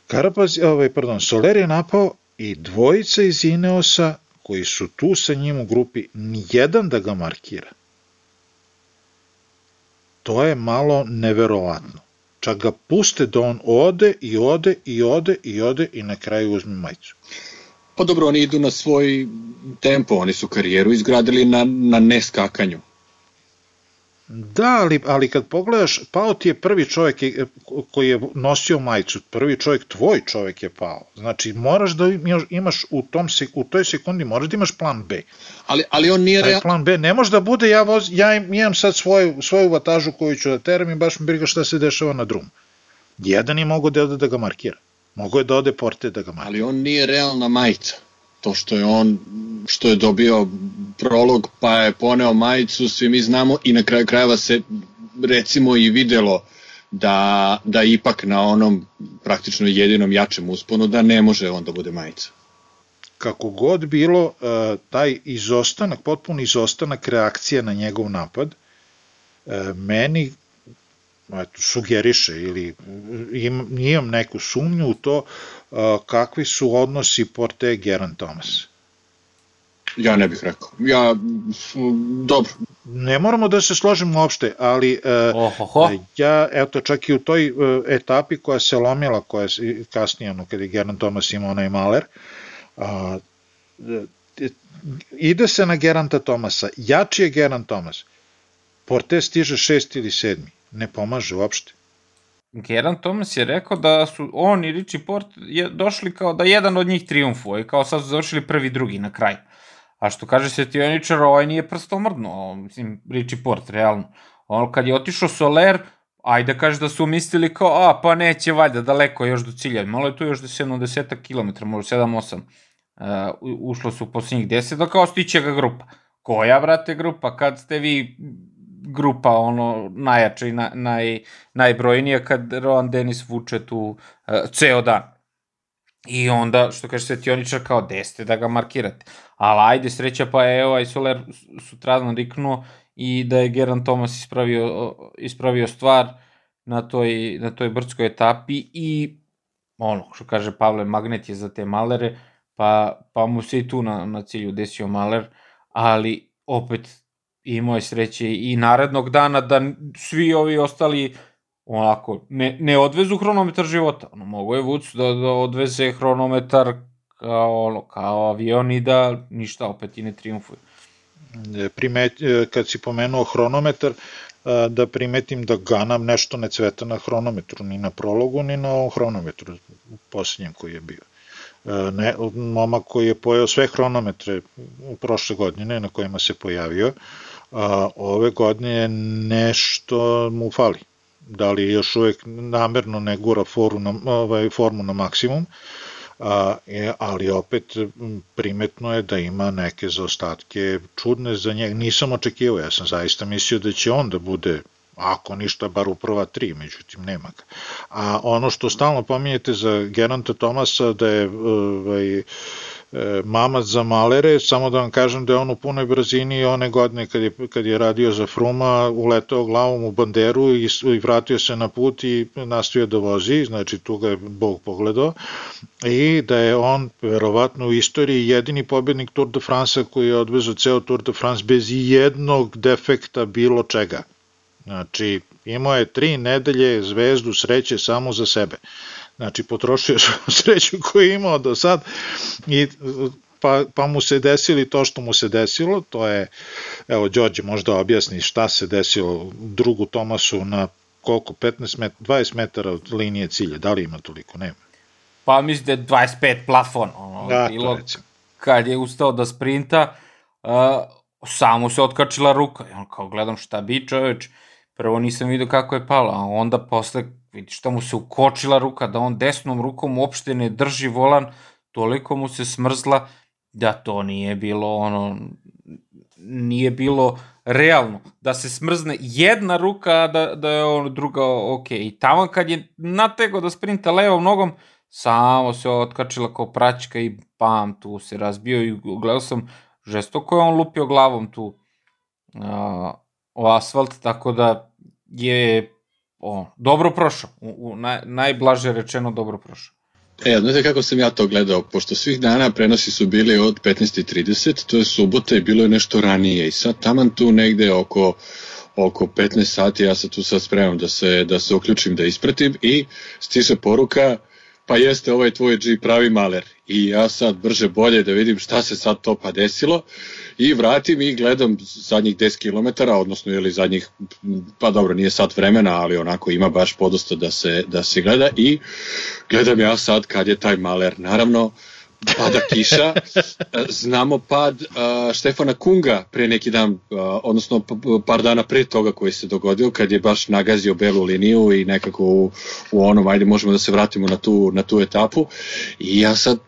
Karapaz, ovaj, pardon, Soler je napao i dvojica iz Ineosa koji su tu sa njim u grupi, nijedan da ga markira. To je malo neverovatno. Čak ga puste da on ode i ode i ode i ode i na kraju uzme majicu. Pa dobro, oni idu na svoj tempo, oni su karijeru izgradili na, na neskakanju. Da, ali, ali kad pogledaš, pao ti je prvi čovjek koji je nosio majicu, prvi čovjek, tvoj čovjek je pao. Znači, moraš da imaš u, tom, u toj sekundi, moraš da imaš plan B. Ali, ali on nije real... plan B ne može da bude, ja, voz, ja imam sad svoju, svoju vatažu koju ću da teram i baš mi briga šta se dešava na drum. Jedan je mogo da, da ga markira. Mogo je da ode porte da ga markira. Ali on nije realna majica to što je on što je dobio prolog pa je poneo majicu, svi mi znamo i na kraju krajeva se recimo i videlo da, da ipak na onom praktično jedinom jačem usponu da ne može on da bude majica. Kako god bilo, e, taj izostanak, potpun izostanak reakcije na njegov napad, e, meni eto, sugeriše ili im, imam neku sumnju u to kakvi su odnosi Porte Geran Thomas. Ja ne bih rekao. Ja, dobro. Ne moramo da se složimo uopšte, ali Ohoho. ja, eto, čak i u toj etapi koja se lomila, koja je kasnije, ono, kada je Geran Thomas imao onaj maler, a, ide se na Geranta Tomasa, jači je Geran Thomas, Porte stiže šest ili sedmi, ne pomaže uopšte. Geran Thomas je rekao da su on i Richie Port je došli kao da jedan od njih triumfuje, kao sad su završili prvi drugi na kraju. A što kaže Svetioničar, ovaj nije prsto mrdno, mislim, Richie Port, realno. On kad je otišao Soler, ajde kaže da su mislili kao, a pa neće valjda daleko još do cilja, malo je tu još do 70 km, možda 7-8. Uh, ušlo su u posljednjih 10, da kao stiće ga grupa. Koja, brate, grupa? Kad ste vi grupa ono najjača i na, naj, najbrojnija kad Rowan Dennis vuče tu uh, ceo dan. I onda, što kaže Svetioničar, kao deste da ga markirate. Ali ajde, sreća pa je evo, aj Soler sutradan riknuo i da je Geran Thomas ispravio, ispravio stvar na toj, na toj brdskoj etapi i ono, što kaže Pavle, magnet je za te malere, pa, pa mu se i tu na, na cilju desio maler, ali opet imao je sreće i narednog dana da svi ovi ostali onako, ne, ne odvezu hronometar života. Ono, mogo je Vuc da, da odveze hronometar kao, ono, kao avion i da ništa, opet i ne triumfuje. E, primet, e, kad si pomenuo hronometar, e, da primetim da Ganam nešto ne cveta na hronometru, ni na prologu, ni na ovom hronometru, posljednjem koji je bio. Ne, momak koji je pojao sve hronometre u prošle godine na kojima se pojavio, a, ove godine nešto mu fali. Da li još uvek namerno ne gura foru na, ovaj, formu na maksimum, a, ali opet primetno je da ima neke zaostatke čudne za njega. Nisam očekivao, ja sam zaista mislio da će on da bude ako ništa, bar u prva tri, međutim nema ga. A ono što stalno pominjete za Geranta Tomasa, da je ovaj, mamac za malere, samo da vam kažem da je on u punoj brzini one godine kad je, kad je radio za Fruma, uletao glavom u banderu i, i vratio se na put i nastavio da vozi, znači tu ga je Bog pogledao i da je on verovatno u istoriji jedini pobednik Tour de France koji je odvezao ceo Tour de France bez jednog defekta bilo čega. Znači, imao je tri nedelje zvezdu sreće samo za sebe. Znači, potrošio sreću koju je imao do sad i pa, pa mu se desili to što mu se desilo, to je, evo, Đorđe možda objasni šta se desilo drugu Tomasu na koliko, 15 met, 20 metara od linije cilja, da li ima toliko, nema. Pa mislim da je 25 plafon, ono, da, bilo, kad je ustao da sprinta, uh, samo se otkačila ruka, i on kao gledam šta bi čoveč, prvo nisam vidio kako je pala, a onda posle vidi šta mu se ukočila ruka, da on desnom rukom uopšte ne drži volan, toliko mu se smrzla da to nije bilo ono nije bilo realno. Da se smrzne jedna ruka da, da je on druga ok. I tamo kad je natego da sprinta levom nogom samo se otkačila kao praćka i pam tu se razbio i gledao sam žestoko je on lupio glavom tu uh, o asfalt tako da je o, dobro prošao, u, u naj, najblaže rečeno dobro prošao. E, znate kako sam ja to gledao, pošto svih dana prenosi su bili od 15.30, to je subota i bilo je nešto ranije. I sad taman tu negde oko oko 15 sati ja se tu sad spremam da se, da se uključim da ispratim i stiže poruka pa jeste ovaj tvoj G pravi maler. I ja sad brže bolje da vidim šta se sad to pa desilo. I vratim i gledam zadnjih 10 km, odnosno ili zadnjih, pa dobro, nije sat vremena, ali onako ima baš podosta da se, da se gleda. I gledam ja sad kad je taj maler. Naravno, pada kiša, znamo pad uh, Štefana Kunga pre neki dan, uh, odnosno par dana pre toga koji se dogodio, kad je baš nagazio belu liniju i nekako u, u onom, ajde možemo da se vratimo na tu, na tu etapu. I ja sad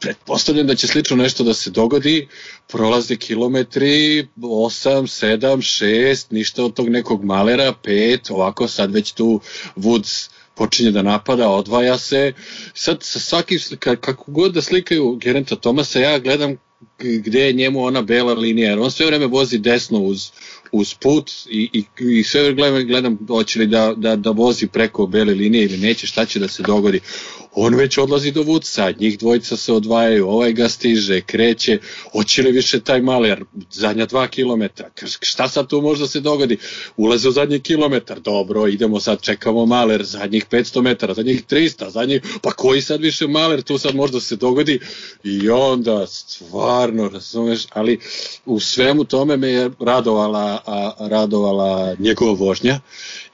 pretpostavljam da će slično nešto da se dogodi, prolaze kilometri, 8, 7, 6, ništa od tog nekog malera, 5, ovako sad već tu Woods počinje da napada, odvaja se, sad sa svaki, kako god da slikaju Gerenta Tomasa, ja gledam gde je njemu ona bela linija, jer on sve vreme vozi desno uz, uz put i, i, i sve gledam, gledam hoće li da, da, da vozi preko bele linije ili neće, šta će da se dogodi. On već odlazi do Vuca, njih dvojica se odvajaju, ovaj ga stiže, kreće, hoće li više taj maler, zadnja dva kilometra, šta sad tu možda se dogodi? Ulaze u zadnji kilometar, dobro, idemo sad, čekamo maler, zadnjih 500 metara, zadnjih 300, zadnjih, pa koji sad više maler, tu sad možda se dogodi i onda stvarno, razumeš, ali u svemu tome me je radovala, a, radovala njegova vožnja,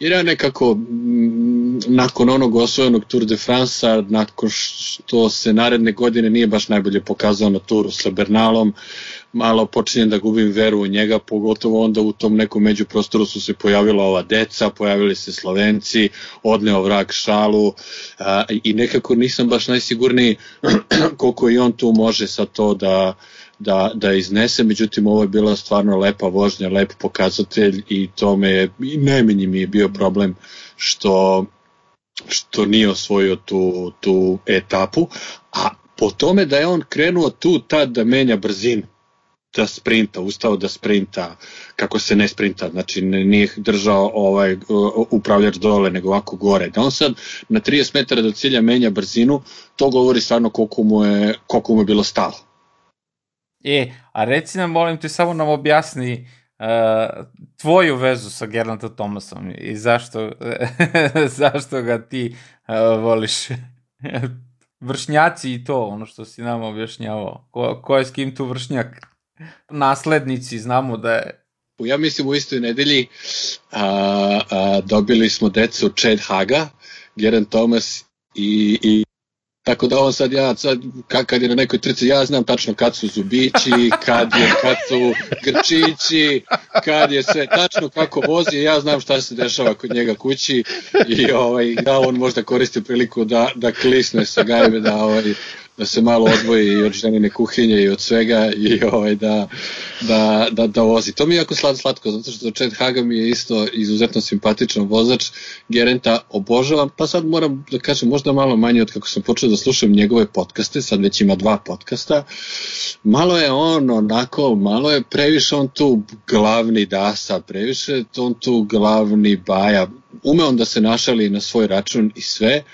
jer ja nekako m, nakon onog osvojenog Tour de France-a, nakon što se naredne godine nije baš najbolje pokazao na turu sa Bernalom, malo počinjem da gubim veru u njega, pogotovo onda u tom nekom međuprostoru su se pojavila ova deca, pojavili se Slovenci, odneo vrak šalu a, i nekako nisam baš najsigurniji koliko i on tu može sa to da, da, da iznese, međutim ovo je bila stvarno lepa vožnja, lep pokazatelj i to me je, i najmenji mi je bio problem što što nije osvojio tu, tu etapu, a po tome da je on krenuo tu tad da menja brzinu, da sprinta, ustao da sprinta, kako se ne sprinta, znači nije držao ovaj upravljač dole, nego ovako gore. Da on sad na 30 metara do cilja menja brzinu, to govori stvarno koliko mu je, koliko mu je bilo stalo. E, a reci nam, molim te, samo nam objasni uh, tvoju vezu sa Gernandom Thomasom i zašto, zašto ga ti uh, voliš. vršnjaci i to, ono što si nam objašnjavao. Ko, ko je s kim tu vršnjak? Naslednici, znamo da je Ja mislim u istoj nedelji a, a, dobili smo decu Chad Haga, Geraint Thomas i, i Tako da on sad ja, sad, kad je na nekoj trci, ja znam tačno kad su zubići, kad, je, kad su grčići, kad je sve, tačno kako vozi, ja znam šta se dešava kod njega kući i ovaj, da on možda koristi priliku da, da klisne sa gajbe, da, ovaj, da se malo odvoji i od ženine kuhinje i od svega i ovaj, da, da, da, da vozi. To mi je jako slad, slatko, zato što Chad Haga mi je isto izuzetno simpatičan vozač, Gerenta obožavam, pa sad moram da kažem možda malo manje od kako sam počeo da slušam njegove podcaste, sad već ima dva podcasta, malo je on onako, malo je previše on tu glavni dasa, previše on tu glavni baja, ume on da se našali na svoj račun i sve,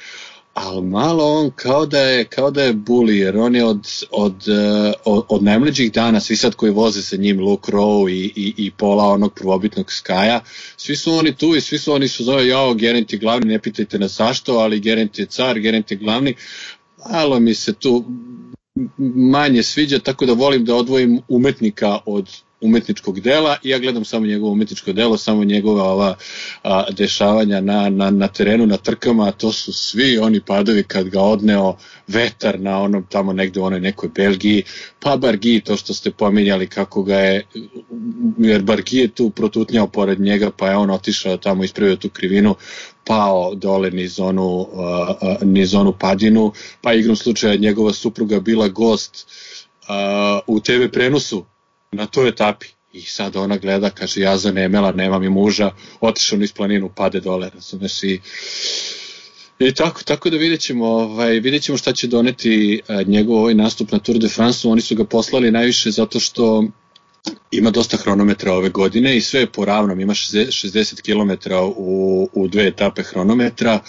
ali malo on kao da je, kao da je bully, jer on je od, od, uh, od, od najmlađih dana, svi sad koji voze sa njim, Luke Rowe i, i, i pola onog prvobitnog Skaja, svi su oni tu i svi su oni su zove, jao, Gerent je glavni, ne pitajte nas zašto, ali Gerent je car, Gerent je glavni, malo mi se tu manje sviđa, tako da volim da odvojim umetnika od umetničkog dela i ja gledam samo njegovo umetničko delo, samo njegova ova a, dešavanja na, na, na terenu, na trkama, a to su svi oni padovi kad ga odneo vetar na onom tamo negde u onoj nekoj Belgiji, pa Bargi, to što ste pominjali kako ga je, jer Bargi je tu protutnjao pored njega, pa je on otišao tamo, ispravio tu krivinu, pao dole niz onu, uh, niz onu padinu, pa igrom slučaja njegova supruga bila gost uh, u TV prenosu na toj etapi. I sad ona gleda, kaže, ja za nemela, nemam i muža, otišao niz planinu, pade dole, razumeš i... I tako, tako da vidjet ćemo, ovaj, vidjet ćemo šta će doneti a, njegov ovaj nastup na Tour de France, oni su ga poslali najviše zato što ima dosta hronometra ove godine i sve je po ravnom, ima 60 km u, u dve etape hronometra,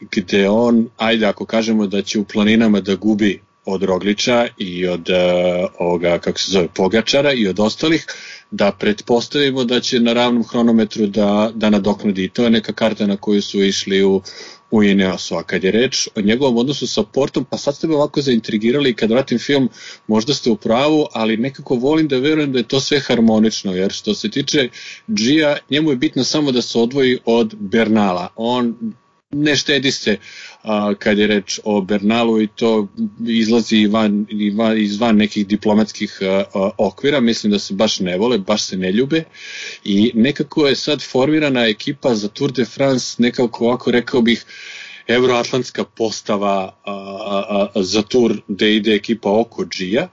gde on, ajde ako kažemo da će u planinama da gubi od Rogliča i od uh, ovoga, kako se zove, Pogačara i od ostalih, da pretpostavimo da će na ravnom hronometru da, da nadoknadi. I to je neka karta na koju su išli u, u Ineosu. A kad je reč o njegovom odnosu sa Portom, pa sad ste me ovako zaintrigirali i kad vratim film, možda ste u pravu, ali nekako volim da verujem da je to sve harmonično, jer što se tiče Gia, njemu je bitno samo da se odvoji od Bernala. On ne štedi se a, kad je reč o Bernalu i to izlazi van, van, izvan nekih diplomatskih a, a, okvira, mislim da se baš ne vole, baš se ne ljube. I nekako je sad formirana ekipa za Tour de France, nekako ovako rekao bih euroatlantska postava a, a, a, za tur gde ide ekipa oko Gia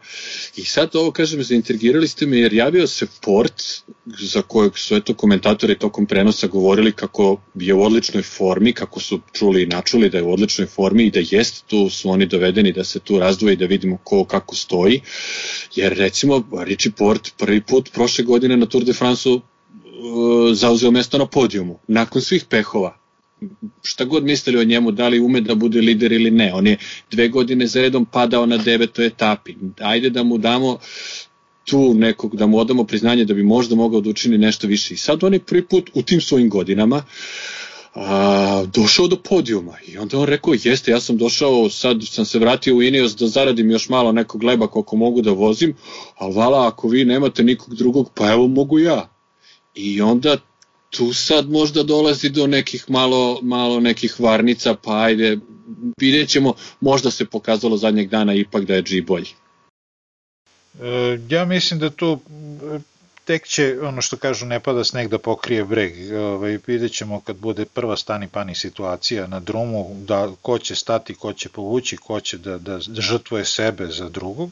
i sad ovo kažem zaintrigirali ste me jer javio se Port za kojeg su eto komentatori tokom prenosa govorili kako je u odličnoj formi, kako su čuli i načuli da je u odličnoj formi i da jest tu su oni dovedeni da se tu razdvoji da vidimo ko kako stoji. Jer recimo Richie Port prvi put prošle godine na Tour de France-u zauzeo mesto na podijumu, nakon svih pehova šta god mislili o njemu, da li ume da bude lider ili ne. On je dve godine za redom padao na devetoj etapi. Ajde da mu damo tu nekog, da mu odamo priznanje da bi možda mogao da učini nešto više. I sad on je prvi put u tim svojim godinama a, došao do podijuma i onda on rekao jeste ja sam došao sad sam se vratio u Ineos da zaradim još malo nekog leba koliko mogu da vozim ali vala ako vi nemate nikog drugog pa evo mogu ja i onda tu sad možda dolazi do nekih malo, malo nekih varnica, pa ajde, vidjet ćemo, možda se pokazalo zadnjeg dana ipak da je G bolji. E, ja mislim da tu tek će, ono što kažu, ne pada sneg da pokrije breg. Ovaj, vidjet ćemo kad bude prva stani pani situacija na drumu, da ko će stati, ko će povući, ko će da, da žrtvuje sebe za drugog.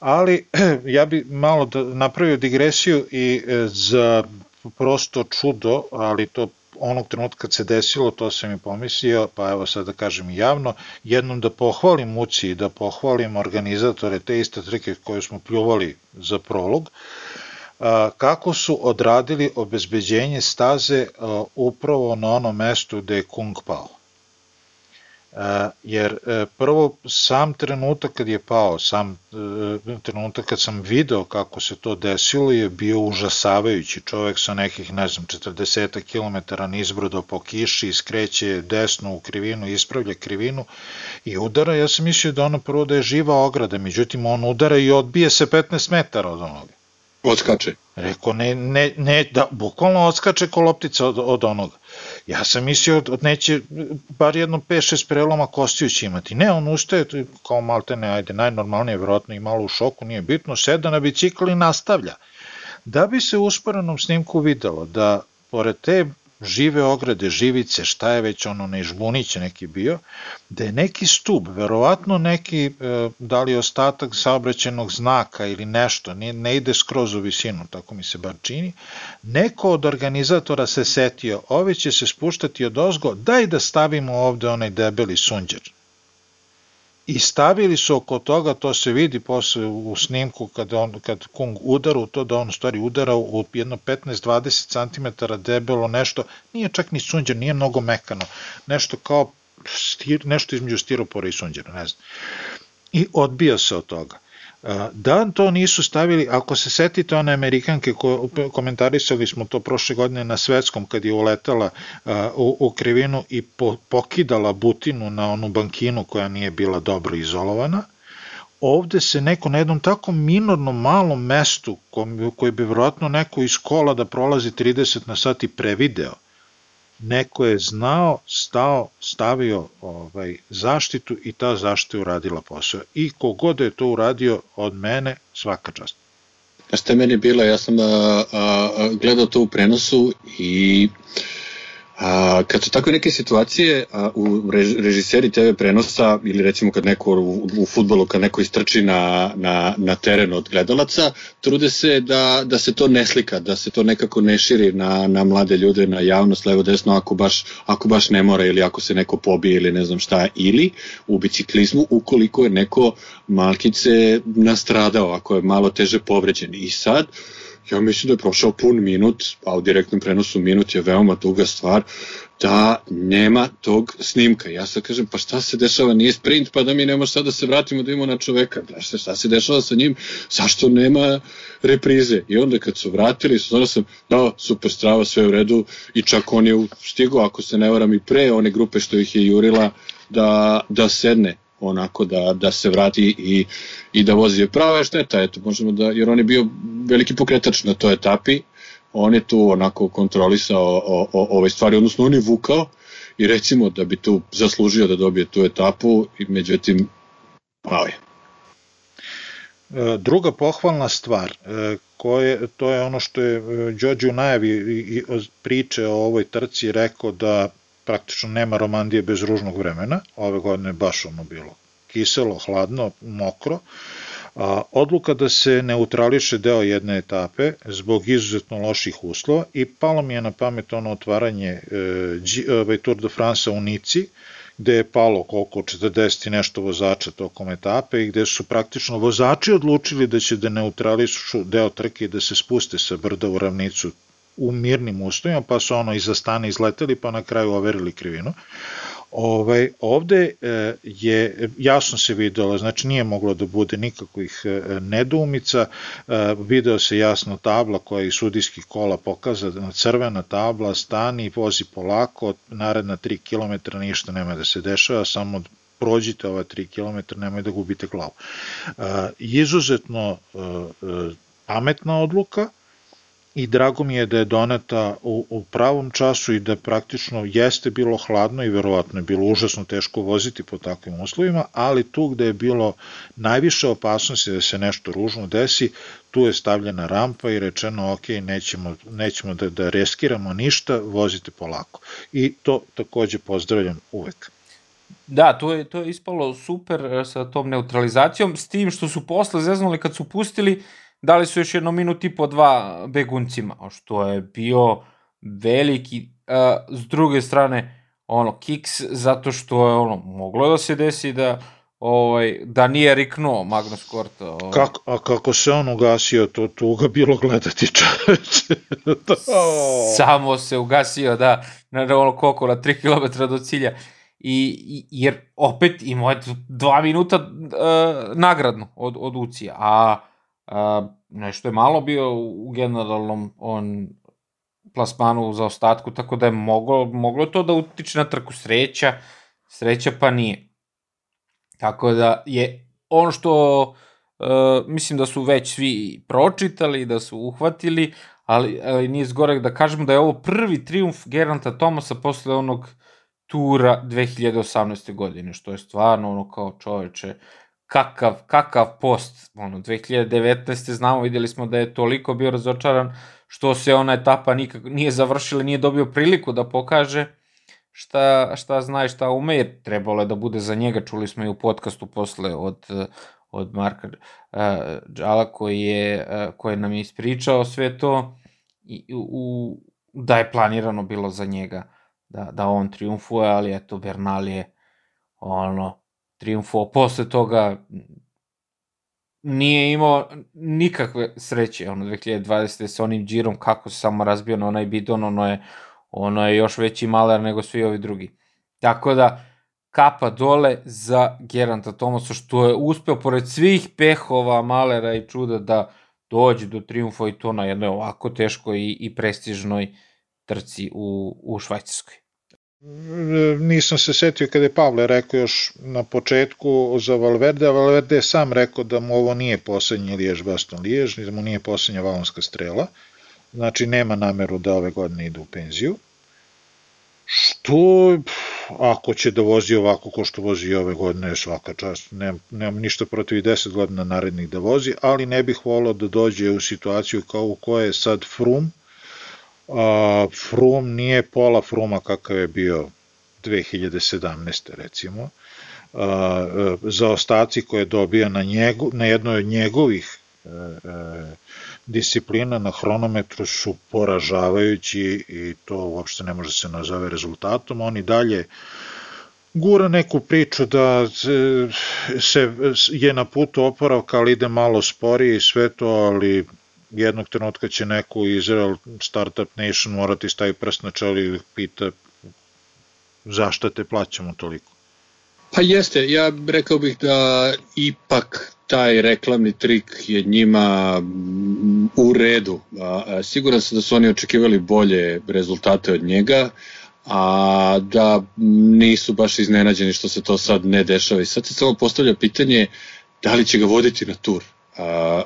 Ali ja bi malo da napravio digresiju i e, za prosto čudo, ali to onog trenutka kad se desilo, to sam i pomislio, pa evo sad da kažem javno, jednom da pohvalim Muci i da pohvalim organizatore te iste trike koje smo pljuvali za prolog, kako su odradili obezbeđenje staze upravo na onom mestu gde je Kung pao. E, jer e, prvo sam trenutak kad je pao, sam e, trenutak kad sam video kako se to desilo je bio užasavajući. Čovek sa nekih, ne znam, 40 km nizbrdo po kiši, skreće desno u krivinu, ispravlja krivinu i udara. Ja sam mislio da ono prvo da je živa ograda, međutim on udara i odbije se 15 metara od onoga. Odskače. Rekao, ne, ne, ne, da, bukvalno odskače ko loptica od, od onoga. Ja sam mislio da neće bar jedno 5-6 preloma kostiju će imati. Ne, on ustaje kao malte ne, ajde, najnormalnije, vjerojatno i malo u šoku, nije bitno, seda na bicikl i nastavlja. Da bi se u usporenom snimku videlo da pored te žive ograde, živice, šta je već ono, ne žbunić neki bio, da je neki stub, verovatno neki, e, da li ostatak saobraćenog znaka ili nešto, ne, ne ide skroz u visinu, tako mi se bar čini, neko od organizatora se setio, ove će se spuštati od ozgo, daj da stavimo ovde onaj debeli sunđer i stavili su oko toga, to se vidi posle u snimku kad, on, kad Kung udara u to, da on stvari udara u jedno 15-20 cm debelo nešto, nije čak ni sunđer, nije mnogo mekano, nešto kao stir, nešto između stiropora i sunđera, ne znam. I odbija se od toga. Da to nisu stavili, ako se setite one Amerikanke, ko, komentarisali smo to prošle godine na svetskom kad je uletala u, u krivinu i po, pokidala butinu na onu bankinu koja nije bila dobro izolovana, ovde se neko na jednom tako minornom malom mestu koji bi vjerojatno neko iz kola da prolazi 30 na sat i prevideo, neko je znao, stao, stavio ovaj, zaštitu i ta zaštita je uradila posao. I kogod je to uradio od mene, svaka čast. Šta je meni bilo, ja sam a, a, gledao to u prenosu i A, kad su takve neke situacije a, u režiseri TV prenosa ili recimo kad neko u, u futbolu kad neko istrči na, na, na teren od gledalaca, trude se da, da se to ne slika, da se to nekako ne širi na, na mlade ljude, na javnost levo desno ako baš, ako baš ne mora ili ako se neko pobije ili ne znam šta ili u biciklizmu ukoliko je neko malkice nastradao, ako je malo teže povređen. I sad ja mislim da je prošao pun minut, a u direktnom prenosu minut je veoma duga stvar, da nema tog snimka. Ja sad kažem, pa šta se dešava, nije sprint, pa da mi nemo sad da se vratimo da imamo na čoveka. Da šta, šta se dešava sa njim, zašto nema reprize? I onda kad su vratili, sada sam, da, super strava, sve u redu, i čak on je stigao, ako se ne varam, i pre one grupe što ih je jurila, da, da sedne onako da, da se vrati i, i da vozi. Prava je šteta, eto, možemo da, jer on je bio veliki pokretač na toj etapi, on je tu onako kontrolisao o, o, ove stvari, odnosno on je vukao i recimo da bi tu zaslužio da dobije tu etapu i međutim pao je. E, druga pohvalna stvar, e, koje, to je ono što je e, Đođe u najavi priče o ovoj trci rekao da praktično nema romandije bez ružnog vremena, ove godine je baš ono bilo. Kiselo, hladno, mokro, a, odluka da se neutrališe deo jedne etape zbog izuzetno loših uslova i palo mi je na pamet ono otvaranje e, ovaj Tour de France u Nici, gde je palo koliko 40 i nešto vozača tokom etape i gde su praktično vozači odlučili da će da neutrališu deo trke i da se spuste sa brda u ravnicu u mirnim uslovima, pa su ono iza stane izleteli, pa na kraju overili krivinu. Ovaj, ovde e, je jasno se videlo, znači nije moglo da bude nikakvih e, nedoumica, e, video se jasno tabla koja iz sudijskih kola pokaza, crvena tabla, stani, vozi polako, naredna 3 km ništa nema da se dešava, samo prođite ova 3 km, nemoj da gubite glavu. Izuzetno pametna odluka, i drago mi je da je doneta u, u pravom času i da praktično jeste bilo hladno i verovatno je bilo užasno teško voziti po takvim uslovima, ali tu gde je bilo najviše opasnosti da se nešto ružno desi, tu je stavljena rampa i rečeno ok, nećemo, nećemo da, da reskiramo ništa, vozite polako. I to takođe pozdravljam uvek. Da, to je, to je ispalo super e, sa tom neutralizacijom, s tim što su posle zeznuli kad su pustili, dali su još jedno minut i po dva beguncima, što je bio veliki, uh, s druge strane, ono, kiks, zato što je, ono, moglo da se desi da, ovaj, da nije riknuo Magnus Kort. Ovaj. Kako, a kako se on ugasio, to tuga bilo gledati čoveče. Samo se ugasio, da, na ono koliko, na 3 km do cilja. I, jer opet imao je dva minuta uh, nagradno od, od Ucija, a a, nešto je malo bio u generalnom on plasmanu za ostatku, tako da je moglo, moglo to da utiče na trku sreća, sreća pa nije. Tako da je ono što uh, mislim da su već svi pročitali, da su uhvatili, ali, ali nije zgorek da kažemo da je ovo prvi triumf Geranta Tomasa posle onog tura 2018. godine, što je stvarno ono kao čoveče, kakav, kakav post, ono, 2019. znamo, videli smo da je toliko bio razočaran, što se ona etapa nikak, nije završila, nije dobio priliku da pokaže šta, šta zna i šta ume, jer trebalo je da bude za njega, čuli smo i u podcastu posle od, od Marka uh, Džala koji je, uh, koji nam je ispričao sve to i, u, da je planirano bilo za njega da, da on triumfuje, ali eto Bernal je ono triumfuo posle toga nije imao nikakve sreće ono 2020. sa onim džirom kako se samo razbio na onaj bidon ono je ono je još veći maler nego svi ovi drugi tako da kapa dole za Geranta Tomasa što je uspeo pored svih pehova malera i čuda da dođe do triumfa i to na jednoj ovako teškoj i, i prestižnoj trci u, u Švajcarskoj nisam se setio kada je Pavle rekao još na početku za Valverde, a Valverde je sam rekao da mu ovo nije poslednji Lijež Baston Lijež, da mu nije poslednja valonska strela, znači nema nameru da ove godine ide u penziju, što ako će da vozi ovako ko što vozi i ove godine svaka čast, nemam, nemam ništa protiv i 10 godina narednih da vozi, ali ne bih volao da dođe u situaciju kao u kojoj je sad Frum, a, Frum nije pola Fruma kakav je bio 2017. recimo, a, za ostaci koje dobija na, njegu, na jednoj od njegovih e, e, disciplina na hronometru su poražavajući i to uopšte ne može se nazove rezultatom. Oni dalje gura neku priču da se je na putu oporavka, ali ide malo sporije i sve to, ali jednog trenutka će neko Izrael Startup Nation morati stavi prst na čelo i pita zašto te plaćamo toliko. Pa jeste, ja rekao bih da ipak taj reklamni trik je njima u redu. Siguran sam da su oni očekivali bolje rezultate od njega, a da nisu baš iznenađeni što se to sad ne dešava. I sad se samo postavlja pitanje da li će ga voditi na tur. A,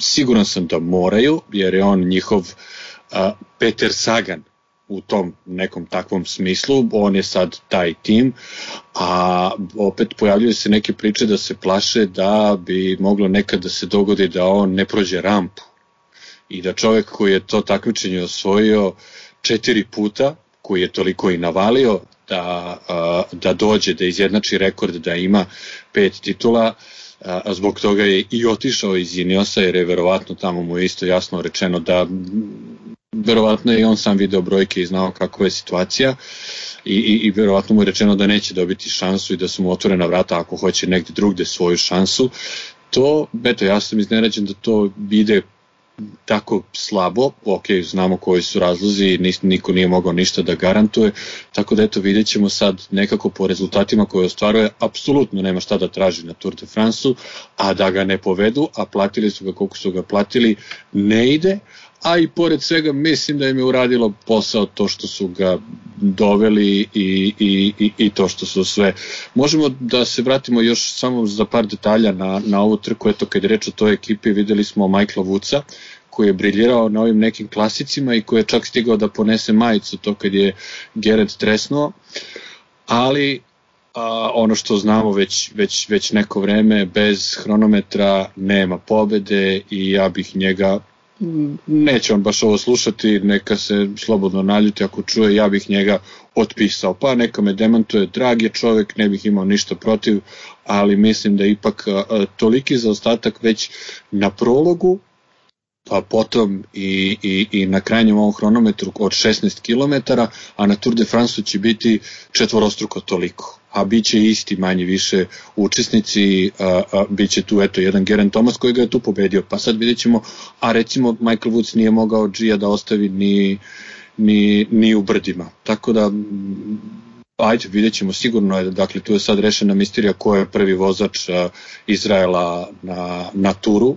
siguran sam da moraju, jer je on njihov a, Peter Sagan u tom nekom takvom smislu, on je sad taj tim, a opet pojavljuju se neke priče da se plaše da bi moglo nekad da se dogodi da on ne prođe rampu i da čovek koji je to takmičenje osvojio četiri puta, koji je toliko i navalio da, da dođe, da izjednači rekord, da ima pet titula, a zbog toga je i otišao iz Iniosa jer je verovatno tamo mu je isto jasno rečeno da verovatno je i on sam video brojke i znao kakva je situacija i, i, i verovatno mu je rečeno da neće dobiti šansu i da su mu otvorena vrata ako hoće negde drugde svoju šansu. To, eto, ja sam iznenađen da to ide tako slabo, ok, znamo koji su razlozi, niko nije mogao ništa da garantuje, tako da eto vidjet ćemo sad nekako po rezultatima koje ostvaruje, apsolutno nema šta da traži na Tour de France-u, a da ga ne povedu, a platili su ga koliko su ga platili, ne ide, a i pored svega mislim da im je uradilo posao to što su ga doveli i, i, i, i to što su sve. Možemo da se vratimo još samo za par detalja na, na ovu trku, eto kad je reč o toj ekipi videli smo Michaela Vuca koji je briljirao na ovim nekim klasicima i koji je čak stigao da ponese majicu to kad je Gerard tresnuo, ali a, ono što znamo već, već, već neko vreme, bez hronometra nema pobede i ja bih njega neće on baš ovo slušati, neka se slobodno naljuti ako čuje, ja bih njega otpisao, pa neka me demantuje, drag je čovek, ne bih imao ništa protiv, ali mislim da ipak toliki zaostatak već na prologu, pa potom i, i, i na krajnjem ovom hronometru od 16 km, a na Tour de France će biti četvorostruko toliko a bit će isti manje više učesnici, a, a, bit će tu eto jedan Geraint Thomas koji ga je tu pobedio, pa sad vidjet ćemo, a recimo Michael Woods nije mogao Gia da ostavi ni, ni, ni u brdima, tako da ajde, vidjet ćemo sigurno, je, dakle tu je sad rešena misterija ko je prvi vozač a, Izraela na, na turu,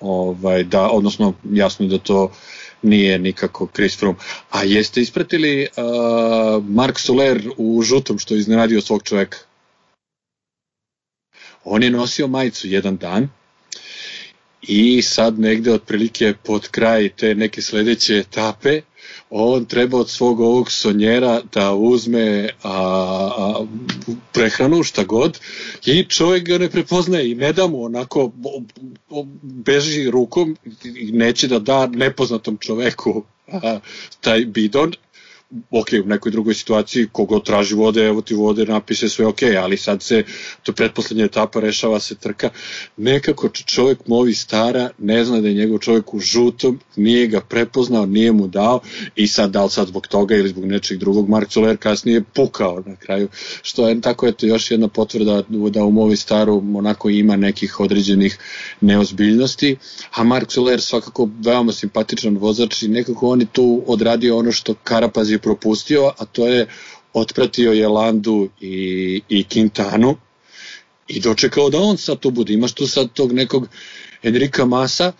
ovaj, da, odnosno jasno da to nije nikako Chris Froome. A jeste ispratili uh, Mark Soler u žutom što je iznenadio svog čoveka? On je nosio majicu jedan dan i sad negde otprilike pod kraj te neke sledeće etape on treba od svog ovog sonjera da uzme a, a, prehranu, šta god, i čovjek ga ne prepoznaje i ne da mu onako beži rukom i neće da da nepoznatom čoveku a, taj bidon, ok, u nekoj drugoj situaciji kogo traži vode, evo ti vode, napise sve ok, ali sad se, to predposlednja etapa, rešava se trka. Nekako čovjek movi stara, ne zna da je njegov čovjek u žutom, nije ga prepoznao, nije mu dao i sad, da li sad zbog toga ili zbog nečeg drugog, Mark Soler kasnije pukao na kraju, što je tako je to još jedna potvrda da u movi staru onako ima nekih određenih neozbiljnosti, a Mark Soler svakako veoma simpatičan vozač i nekako on je tu odradio ono što Karapaz je propustio, a to je otpratio je Landu i, i Quintanu i dočekao da on sad to bude. Imaš tu sad tog nekog Enrika Masa,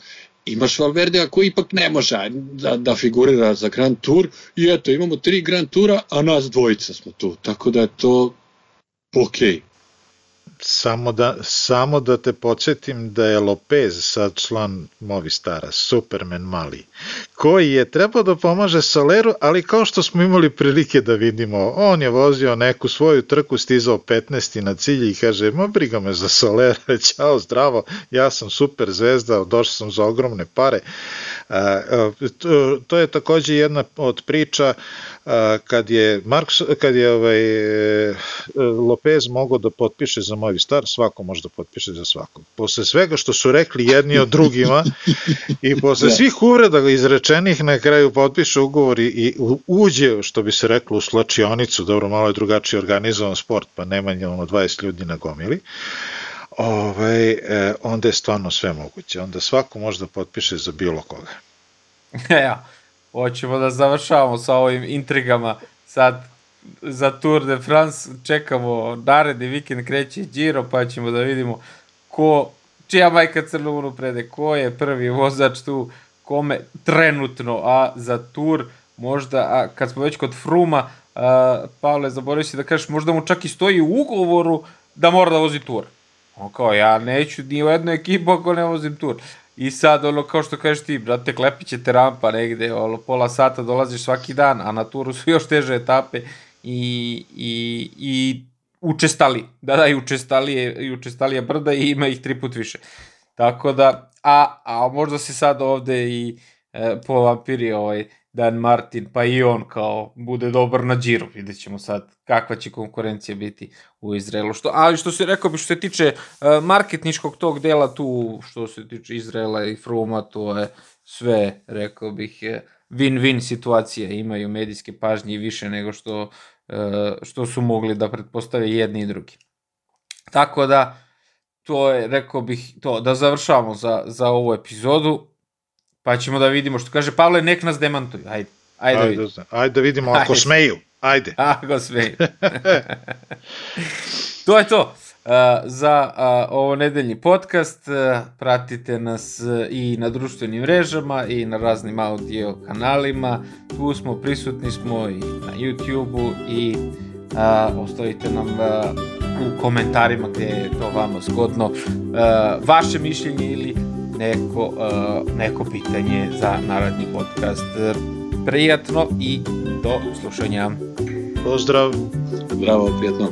imaš Valverdea koji ipak ne može da, da figurira za Grand Tour i eto, imamo tri Grand Tura, a nas dvojica smo tu, tako da je to okej. Okay. Samo da, samo da te podsjetim da je Lopez sad član Movistara, Superman mali, koji je trebao da pomaže Soleru, ali kao što smo imali prilike da vidimo, on je vozio neku svoju trku, stizao 15. na cilj i kaže, ma briga me za Solera, ćao, zdravo, ja sam super zvezda, došao sam za ogromne pare. To je takođe jedna od priča kad je Marks, kad je ovaj Lopez mogao da potpiše za Movistar, svako može da potpiše za svakog. Posle svega što su rekli jedni od drugima i posle da. svih uvreda izrečenih na kraju potpiše ugovor i, uđe, što bi se reklo, u slačionicu, dobro, malo je drugačije organizovan sport, pa nema ono 20 ljudi na gomili, ovaj, e, onda je stvarno sve moguće. Onda svako može da potpiše za bilo koga. ja, hoćemo da završavamo sa ovim intrigama. Sad za Tour de France čekamo naredni vikend kreće Giro pa ćemo da vidimo ko čija majka crnu prede, ko je prvi vozač tu, kome trenutno, a za Tour možda, a kad smo već kod Fruma, a, Pavle, zaboravio si da kažeš, možda mu čak i stoji u ugovoru da mora da vozi Tour. On kao, ja neću ni u jednu ekipu ako ne vozim Tour. I sad, ono, kao što kažeš ti, brate, klepiće rampa negde, ono, pola sata dolaziš svaki dan, a na turu su još teže etape i, i, i učestali, da da, i učestalije, i učestalije brda i ima ih tri put više. Tako da, a, a možda se sad ovde i e, po vampiri ovaj, Dan Martin, pa i on kao bude dobar na džiru, vidjet ćemo sad kakva će konkurencija biti u Izraelu. Što, ali što se rekao bi što se tiče uh, marketničkog tog dela tu, što se tiče Izraela i Fruma, to je sve, rekao bih, win-win situacija, imaju medijske pažnje i više nego što, uh, što su mogli da pretpostave jedni i drugi. Tako da, to je, rekao bih, to, da završavamo za, za ovu epizodu. Pa ćemo da vidimo što kaže Pavle, nek nas demantuju. Ajde. Ajde, ajde, da, ajde da vidimo ako ajde. smeju. Ajde. Ako smeju. to je to. Uh, za uh, ovo nedeljni podcast uh, pratite nas uh, i na društvenim mrežama i na raznim audio kanalima tu smo, prisutni smo i na YouTube-u i uh, ostavite nam uh, u komentarima gde je to vama zgodno uh, vaše mišljenje ili neko, uh, neko pitanje za naredni podcast. Prijatno i do slušanja. Pozdrav. Zdravo, prijatno.